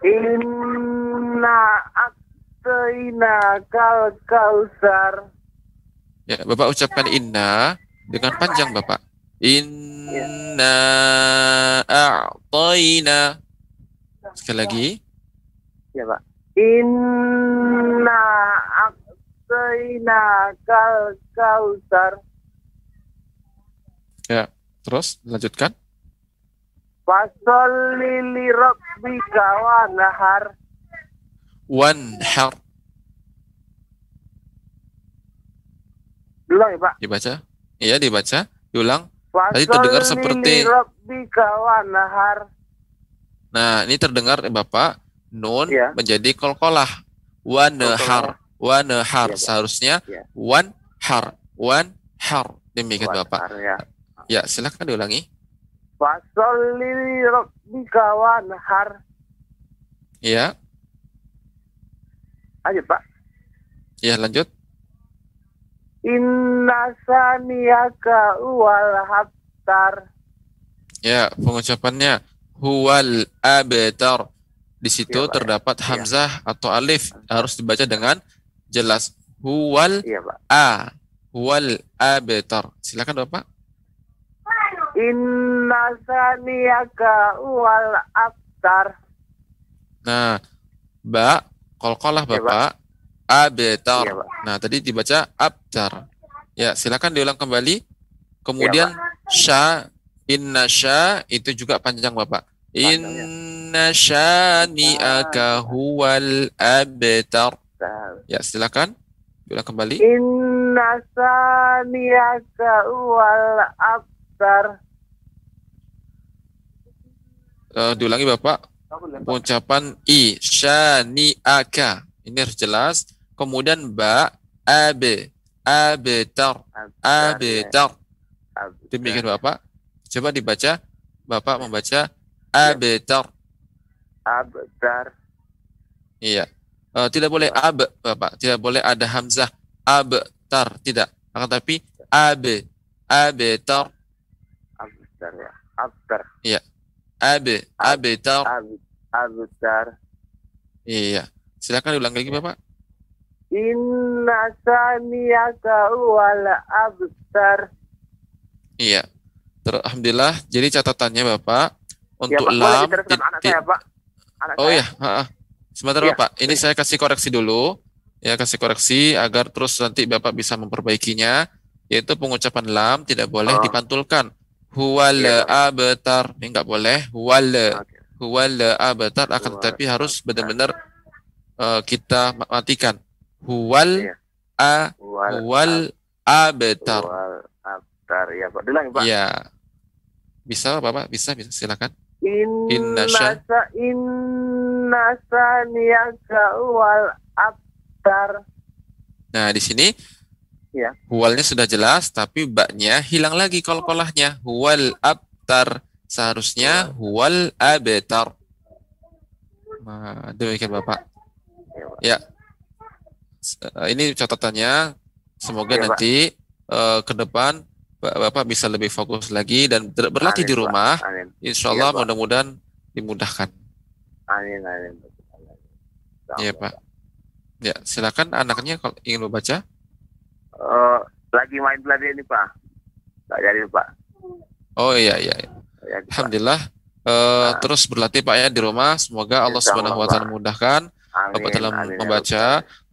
Inna aktaina kal kauzar Ya, Bapak ucapkan inna dengan panjang Bapak. Inna a'taina. Sekali lagi. Ya Pak Inna aktaina kal kauzar Ya, terus lanjutkan. Fasolli li rabbika wanhar Wanhar. Belum ya Pak Dibaca. Iya, dibaca. Diulang. Tadi terdengar Fasolli seperti li rabbika wanhar Nah, ini terdengar eh, Bapak nun Iya. menjadi kolkolah. Wanhar. Wanhar. Iya, Pak. Seharusnya Iya. wanhar. Wanhar. Demikian Wanhar, Bapak. ya. Ya, silakan diulangi. Fasolli wanhar Ya, Aja Pak ya lanjut. Inna saniyaka wal habtar Ya, pengucapannya huwal abtar. Di situ Iya, Pak. terdapat Iya. hamzah atau alif harus dibaca dengan jelas. Huwal Iya Pak a. Huwal abtar. Silakan Bapak. Inna saniyaka wal abtar Nah, ba kolkolah Iya, Pak. Bapak. Abtar. Iya Pak Nah, tadi dibaca abtar. Ya, silakan diulang kembali. Kemudian sya inna sya itu juga panjang Bapak. Ya. Inna syani'aka huwal abtar. Ya, silakan. Diulang kembali. Inna saniyaka wal abtar Eh, diulangi Bapak. Pengucapan i syani'aka. Ini harus jelas. Kemudian ba ab abtar abtar. Demikian Bapak. Coba dibaca. Bapak membaca abtar. Abtar Iya. Eh, tidak boleh ab, Bapak. Tidak boleh ada hamzah abtar, tidak. Akan tapi ab, abtar, Abtar ya Abtar ab, abtar. Ab- Abtar Iya. Silakan diulang lagi, Bapak. Inna saniyaka wal abtar Iya. Ter- Alhamdulillah. Jadi catatannya Bapak untuk ya, Pak, lam anak saya Pak Anak Oh saya. ya, sebentar Iya. Bapak. Ini saya kasih koreksi dulu. Ya, kasih koreksi agar terus nanti Bapak bisa memperbaikinya. Yaitu pengucapan lam tidak boleh Oh. dipantulkan. Huwal Iya, abtar. Ini enggak boleh. Huwal Oke. huwal abtar akan tetapi harus benar-benar eh, kita matikan. Huwal Iya. a Wal huwal abtar. Ya Pak Diulangi Pak Ya. Bisa Bapak? Bisa, bisa. Silakan. Inna sa inna saniyaka wal abtar Nah, di sini Ya. huwalnya sudah jelas, tapi baknya hilang lagi kol-kolahnya. Huwal abtar. seharusnya huwal abtar. Nah, demikian Bapak. Ya. Eh, Ini catatannya. Semoga Pak. nanti eh, ke depan Bapak bisa lebih fokus lagi dan ber- berlatih di Amin, Pak. rumah. Amin. Insya Allah Pak. mudah-mudahan dimudahkan. Amin, amin. Iya Pak. Ya, silakan anaknya kalau ingin membaca. Eh, lagi main belanja ini Pak. Nggak jadi Pak. Oh iya iya. Ya. Alhamdulillah. Eh, terus berlatih Pak ya di rumah. Semoga Allah Subhanahu wa taala memudahkan Amin, Bapak dalam amin, ya membaca.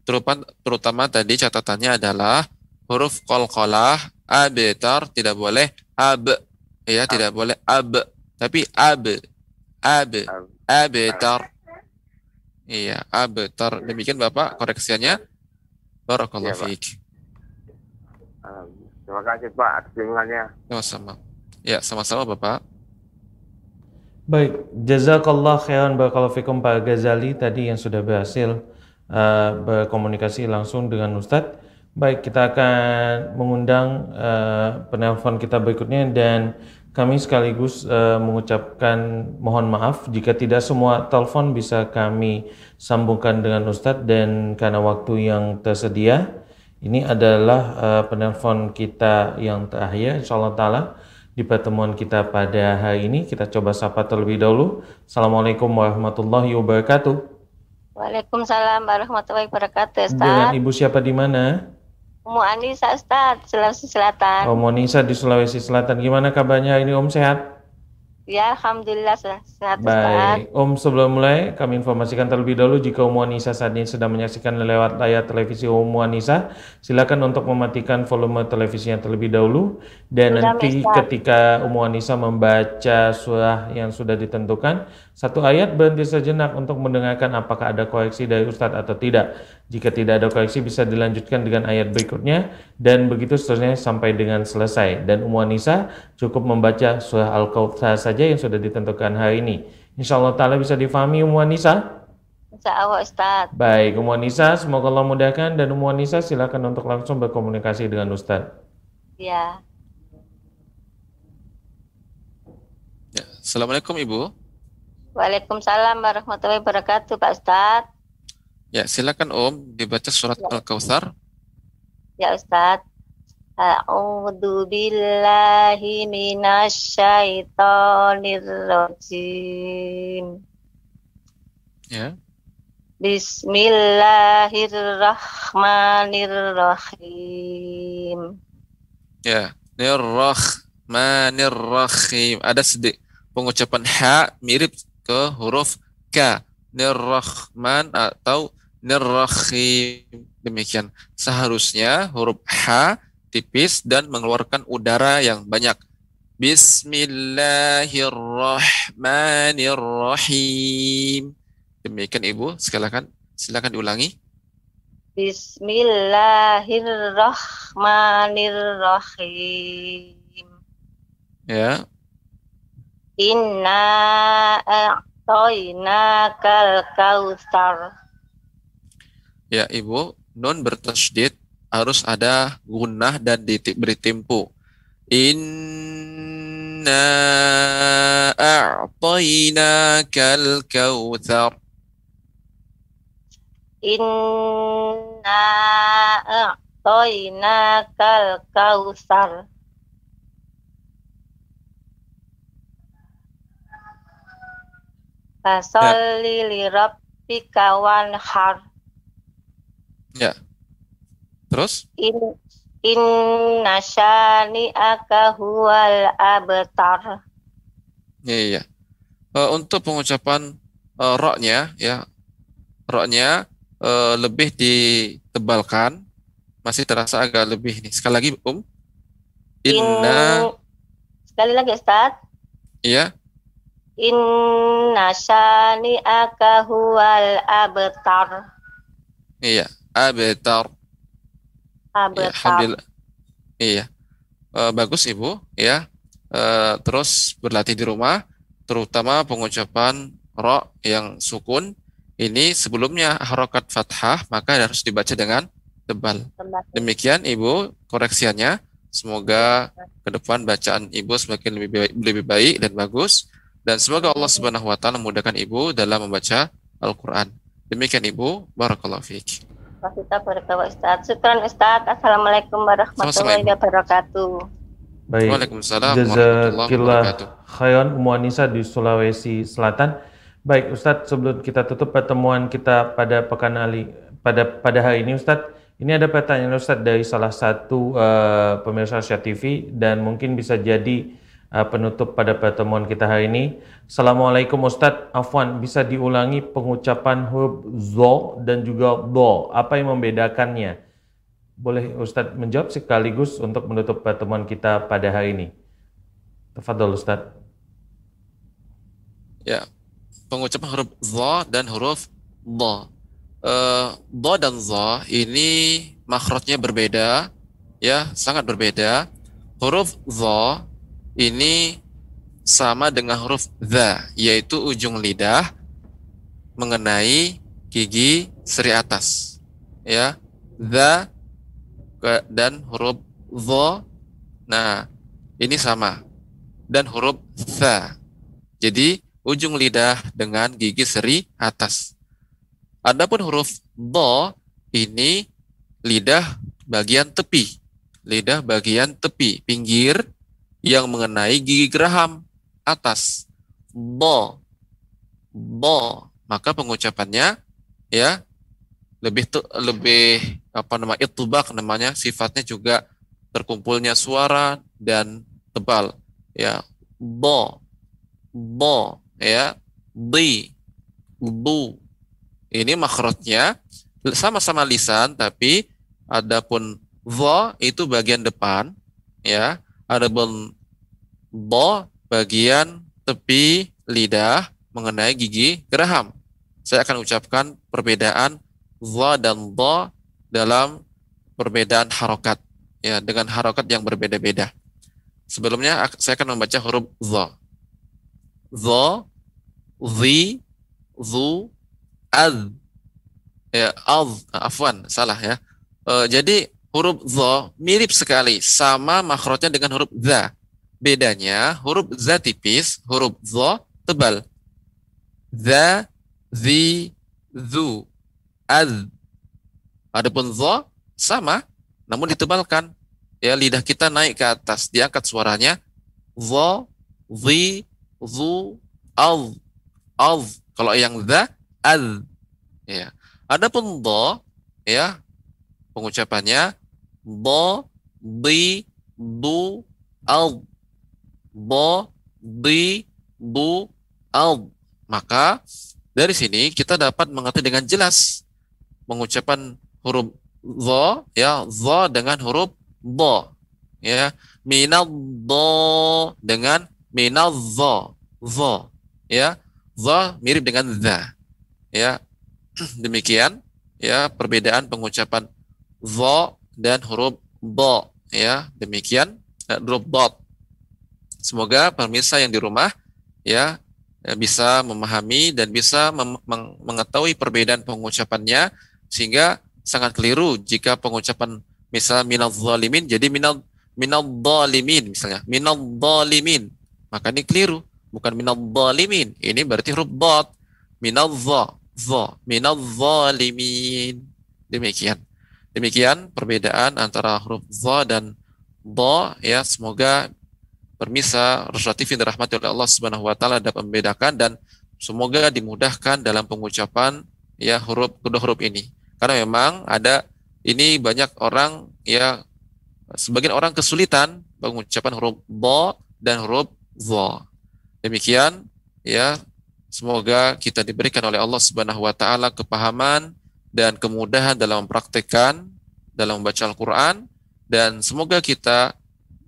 Terutama, terutama tadi catatannya adalah huruf qalqalah abtar tidak boleh ab. Ya tidak boleh ab. Tapi ab. Ab. Abtar iya abtar demikian Bapak koreksiannya. Barakallahu Pak. fiik. Terima kasih Pak atas bimbingannya. sama-sama. Ya sama-sama Bapak. Baik, jazakallah khairan barakallahu fikum Pak Ghazali tadi yang sudah berhasil uh, berkomunikasi langsung dengan Ustadz. Baik, kita akan mengundang uh, penelpon kita berikutnya dan kami sekaligus uh, mengucapkan mohon maaf jika tidak semua telepon bisa kami sambungkan dengan Ustadz dan karena waktu yang tersedia ini adalah uh, penelpon kita yang terakhir insyaallah taala di pertemuan kita pada hari ini. Kita coba sapa terlebih dahulu. Assalamualaikum warahmatullahi wabarakatuh. Waalaikumsalam warahmatullahi wabarakatuh, Dengan Ustaz. ibu siapa di mana? Umu Anissa, Ustaz, Sulawesi Selatan. Om Monisa di Sulawesi Selatan. Gimana kabarnya ini Om sehat? Ya, Alhamdulillah se- sehat, Ustaz. Baik, Om sebelum mulai kami informasikan terlebih dahulu jika Om Wanisa saat ini sedang menyaksikan lewat layar televisi Om Wanisa, silakan untuk mematikan volume televisinya terlebih dahulu dan Sudah, nanti Ustaz. ketika Om Wanisa membaca surah yang sudah ditentukan, satu ayat berhenti sejenak untuk mendengarkan apakah ada koreksi dari Ustadz atau tidak. Jika tidak ada koreksi bisa dilanjutkan dengan ayat berikutnya dan begitu seterusnya sampai dengan selesai. Dan Ummu Anissa cukup membaca surah Al-Kautsar saja yang sudah ditentukan hari ini. Insya Allah Ta'ala bisa difahami Ummu Anissa? Insya Allah, Ustaz. Baik, Ummu Anissa semoga Allah mudahkan dan Ummu Anissa silakan untuk langsung berkomunikasi dengan Ustadz. Ya. ya. Assalamualaikum Ibu Waalaikumsalam warahmatullahi wabarakatuh, Pak Ustaz. Ya silakan Om dibaca surat Al-Kautsar Ya, Ustaz. A'udzu billahi minasyaitonir rajim. ya Bismillahirrahmanirrahim. Ya, Nirrahmanirrahim. Ada sedikit pengucapan ha mirip ke huruf k. Nirrahman atau Nirrahim. Demikian. Seharusnya huruf ha tipis dan mengeluarkan udara yang banyak. Bismillahirrahmanirrahim. Demikian Ibu, silakan silakan diulangi. Bismillahirrahmanirrahim. Ya. Inna a'tainakal kautsar. Ya, Ibu, nun bertasydid harus ada gunnah dan diti- beri tempo. Inna a'tainakal kautsar. Inna a'tainakal kautsar. Fasalli li rabbika wanhar. Ya. Terus? In inna syani'aka huwal abtar. Iya, iya. Eh, untuk pengucapan eh, ro-nya ya. Ro-nya eh, lebih ditebalkan. Masih terasa agak lebih nih. Sekali lagi, Um. Inna In- Sekali lagi Ustaz. iya. Inna syani'aka huwal abtar. Iya, abetar. Ya, Abtar. alhamdulillah. Iya. Eh, bagus Ibu, ya. Eh, terus berlatih di rumah, terutama pengucapan ro yang sukun. Ini sebelumnya harokat fathah, maka harus dibaca dengan tebal. Demikian Ibu koreksiannya. Semoga ke depan bacaan Ibu semakin lebih baik, lebih baik dan bagus dan semoga Allah Subhanahu wa taala memudahkan Ibu dalam membaca Al-Qur'an. Demikian Ibu, barakallahu fiik. Kita berdoa Ustaz. Syukran Ustaz. Assalamualaikum warahmatullahi wabarakatuh. Baik. Waalaikumsalam warahmatullahi Jazakillah wabarakatuh. khairan Ummu Anissa di Sulawesi Selatan. Baik Ustadz, sebelum kita tutup pertemuan kita pada pekan ali pada pada hari ini Ustadz, ini ada pertanyaan Ustadz dari salah satu uh, pemirsa Asia TV dan mungkin bisa jadi uh, penutup pada pertemuan kita hari ini. Assalamualaikum Ustadz, Afwan, bisa diulangi pengucapan huruf zo dan juga do. Apa yang membedakannya? Boleh Ustadz menjawab sekaligus untuk menutup pertemuan kita pada hari ini. Tafadhol Ustadz. Ya, pengucapan huruf za dan huruf. Eh, dha dan za ini makhrajnya berbeda, ya, sangat berbeda. Huruf za ini sama dengan huruf dha, yaitu ujung lidah mengenai gigi seri atas. Ya, ke- dan huruf dha. Nah, ini sama. Dan huruf tha. Jadi ujung lidah dengan gigi seri atas. Adapun huruf do ini lidah bagian tepi, lidah bagian tepi, pinggir yang mengenai gigi geraham atas. Do, do. Maka pengucapannya ya lebih tu- lebih apa nama itubak namanya sifatnya juga terkumpulnya suara dan tebal ya do bo ya di bu ini makhrajnya sama-sama lisan tapi adapun vo itu bagian depan ya adapun bo bagian tepi lidah mengenai gigi geraham saya akan ucapkan perbedaan vo dan do dalam perbedaan harokat ya dengan harokat yang berbeda-beda sebelumnya saya akan membaca huruf zo dha, zi, zu, ad. Ya, ad, afwan, salah ya. Eh, jadi huruf dha mirip sekali sama makhrajnya dengan huruf za. Bedanya huruf za tipis, huruf dha tebal. Za, zi, zu, ad. Adapun dha sama namun ditebalkan. Ya, lidah kita naik ke atas, diangkat suaranya dha, zi, zu, al, al. Kalau yang the, al. Ya. Adapun do, ya, pengucapannya do, di, du, al. Do, di, du, al. Maka dari sini kita dapat mengerti dengan jelas pengucapan huruf do, ya, do dengan huruf do, ya, minal do dengan minal dha dha ya dha mirip dengan dha ya demikian ya perbedaan pengucapan dha dan huruf do ya. Demikian eh, huruf dot semoga pemirsa yang di rumah ya eh, bisa memahami dan bisa mem- meng- mengetahui perbedaan pengucapannya sehingga sangat keliru jika pengucapan misal minal zalimin jadi minal minal zalimin misalnya. Minal zalimin. Maka ini keliru bukan minal zalimin. Ini berarti huruf dot minal za za. Minal zalimin. Demikian demikian perbedaan antara huruf za dan do ya. Semoga permisa yang dirahmati oleh Allah Subhanahu wa taala dapat membedakan dan semoga dimudahkan dalam pengucapan ya huruf kedua huruf ini. Karena memang ada ini banyak orang ya sebagian orang kesulitan pengucapan huruf do dan huruf dha. Demikian ya. Semoga kita diberikan oleh Allah Subhanahu wa taala kepahaman dan kemudahan dalam mempraktekkan dalam membaca Al-Qur'an dan semoga kita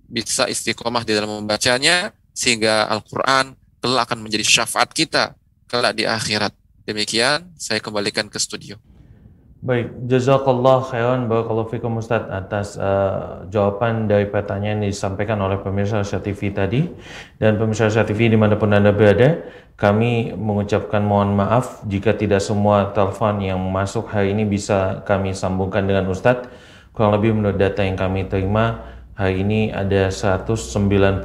bisa istiqomah di dalam membacanya sehingga Al-Qur'an kelak akan menjadi syafaat kita kelak di akhirat. Demikian saya kembalikan ke studio. Baik, jazakallah khairan barakallahu fikum Ustaz atas uh, jawaban dari pertanyaan yang disampaikan oleh pemirsa Asia TV tadi. Dan pemirsa Asia TV di mana pun Anda berada kami mengucapkan mohon maaf jika tidak semua telepon yang masuk hari ini bisa kami sambungkan dengan Ustadz kurang lebih menurut data yang kami terima Hari ini ada 195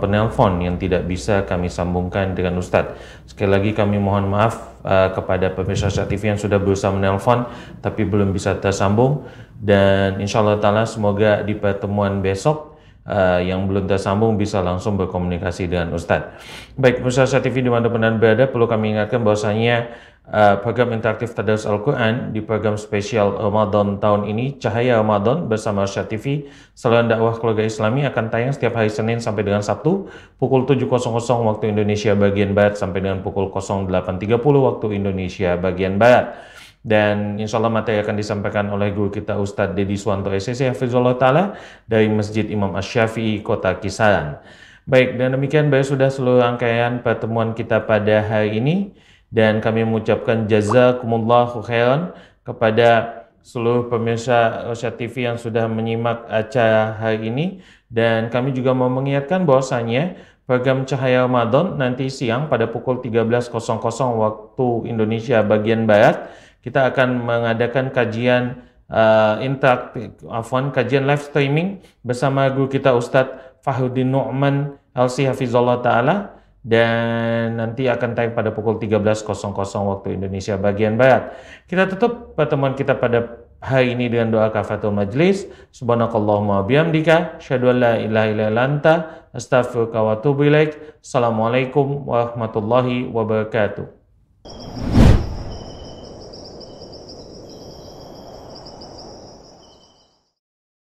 penelpon yang tidak bisa kami sambungkan dengan Ustadz. Sekali lagi kami mohon maaf uh, kepada pemirsa TV yang sudah berusaha menelpon tapi belum bisa tersambung dan insya Allah semoga di pertemuan besok uh, yang belum tersambung bisa langsung berkomunikasi dengan Ustadz. Baik, Syat TV di mana pun berada perlu kami ingatkan bahwasanya uh, program interaktif Tadarus Al-Quran di program spesial Ramadan tahun ini Cahaya Ramadan bersama Arsyad TV Saluran dakwah keluarga Islami akan tayang setiap hari Senin sampai dengan Sabtu pukul 7.00 waktu Indonesia bagian Barat sampai dengan pukul 08.30 waktu Indonesia bagian Barat dan insya Allah materi akan disampaikan oleh guru kita Ustadz Dedi Suwanto SSC Hafizullah Ta'ala dari Masjid Imam Ash-Syafi'i Kota Kisaran. Baik, dan demikian baik sudah seluruh rangkaian pertemuan kita pada hari ini dan kami mengucapkan jazakumullahu khairan kepada seluruh pemirsa Rosyad TV yang sudah menyimak acara hari ini dan kami juga mau mengingatkan bahwasanya program Cahaya Ramadan nanti siang pada pukul 13.00 waktu Indonesia bagian barat kita akan mengadakan kajian uh, interaktif afwan kajian live streaming bersama guru kita Ustadz Fahrudin Nu'man LC Hafizullah Ta'ala dan nanti akan tayang pada pukul 13.00 waktu Indonesia bagian Barat. Kita tutup pertemuan kita pada hari ini dengan doa kafatul majlis. Subhanakallahumma bihamdika, syahadu an la ilaha illa anta, astaghfiruka wa atubu ilaik. Assalamualaikum warahmatullahi wabarakatuh.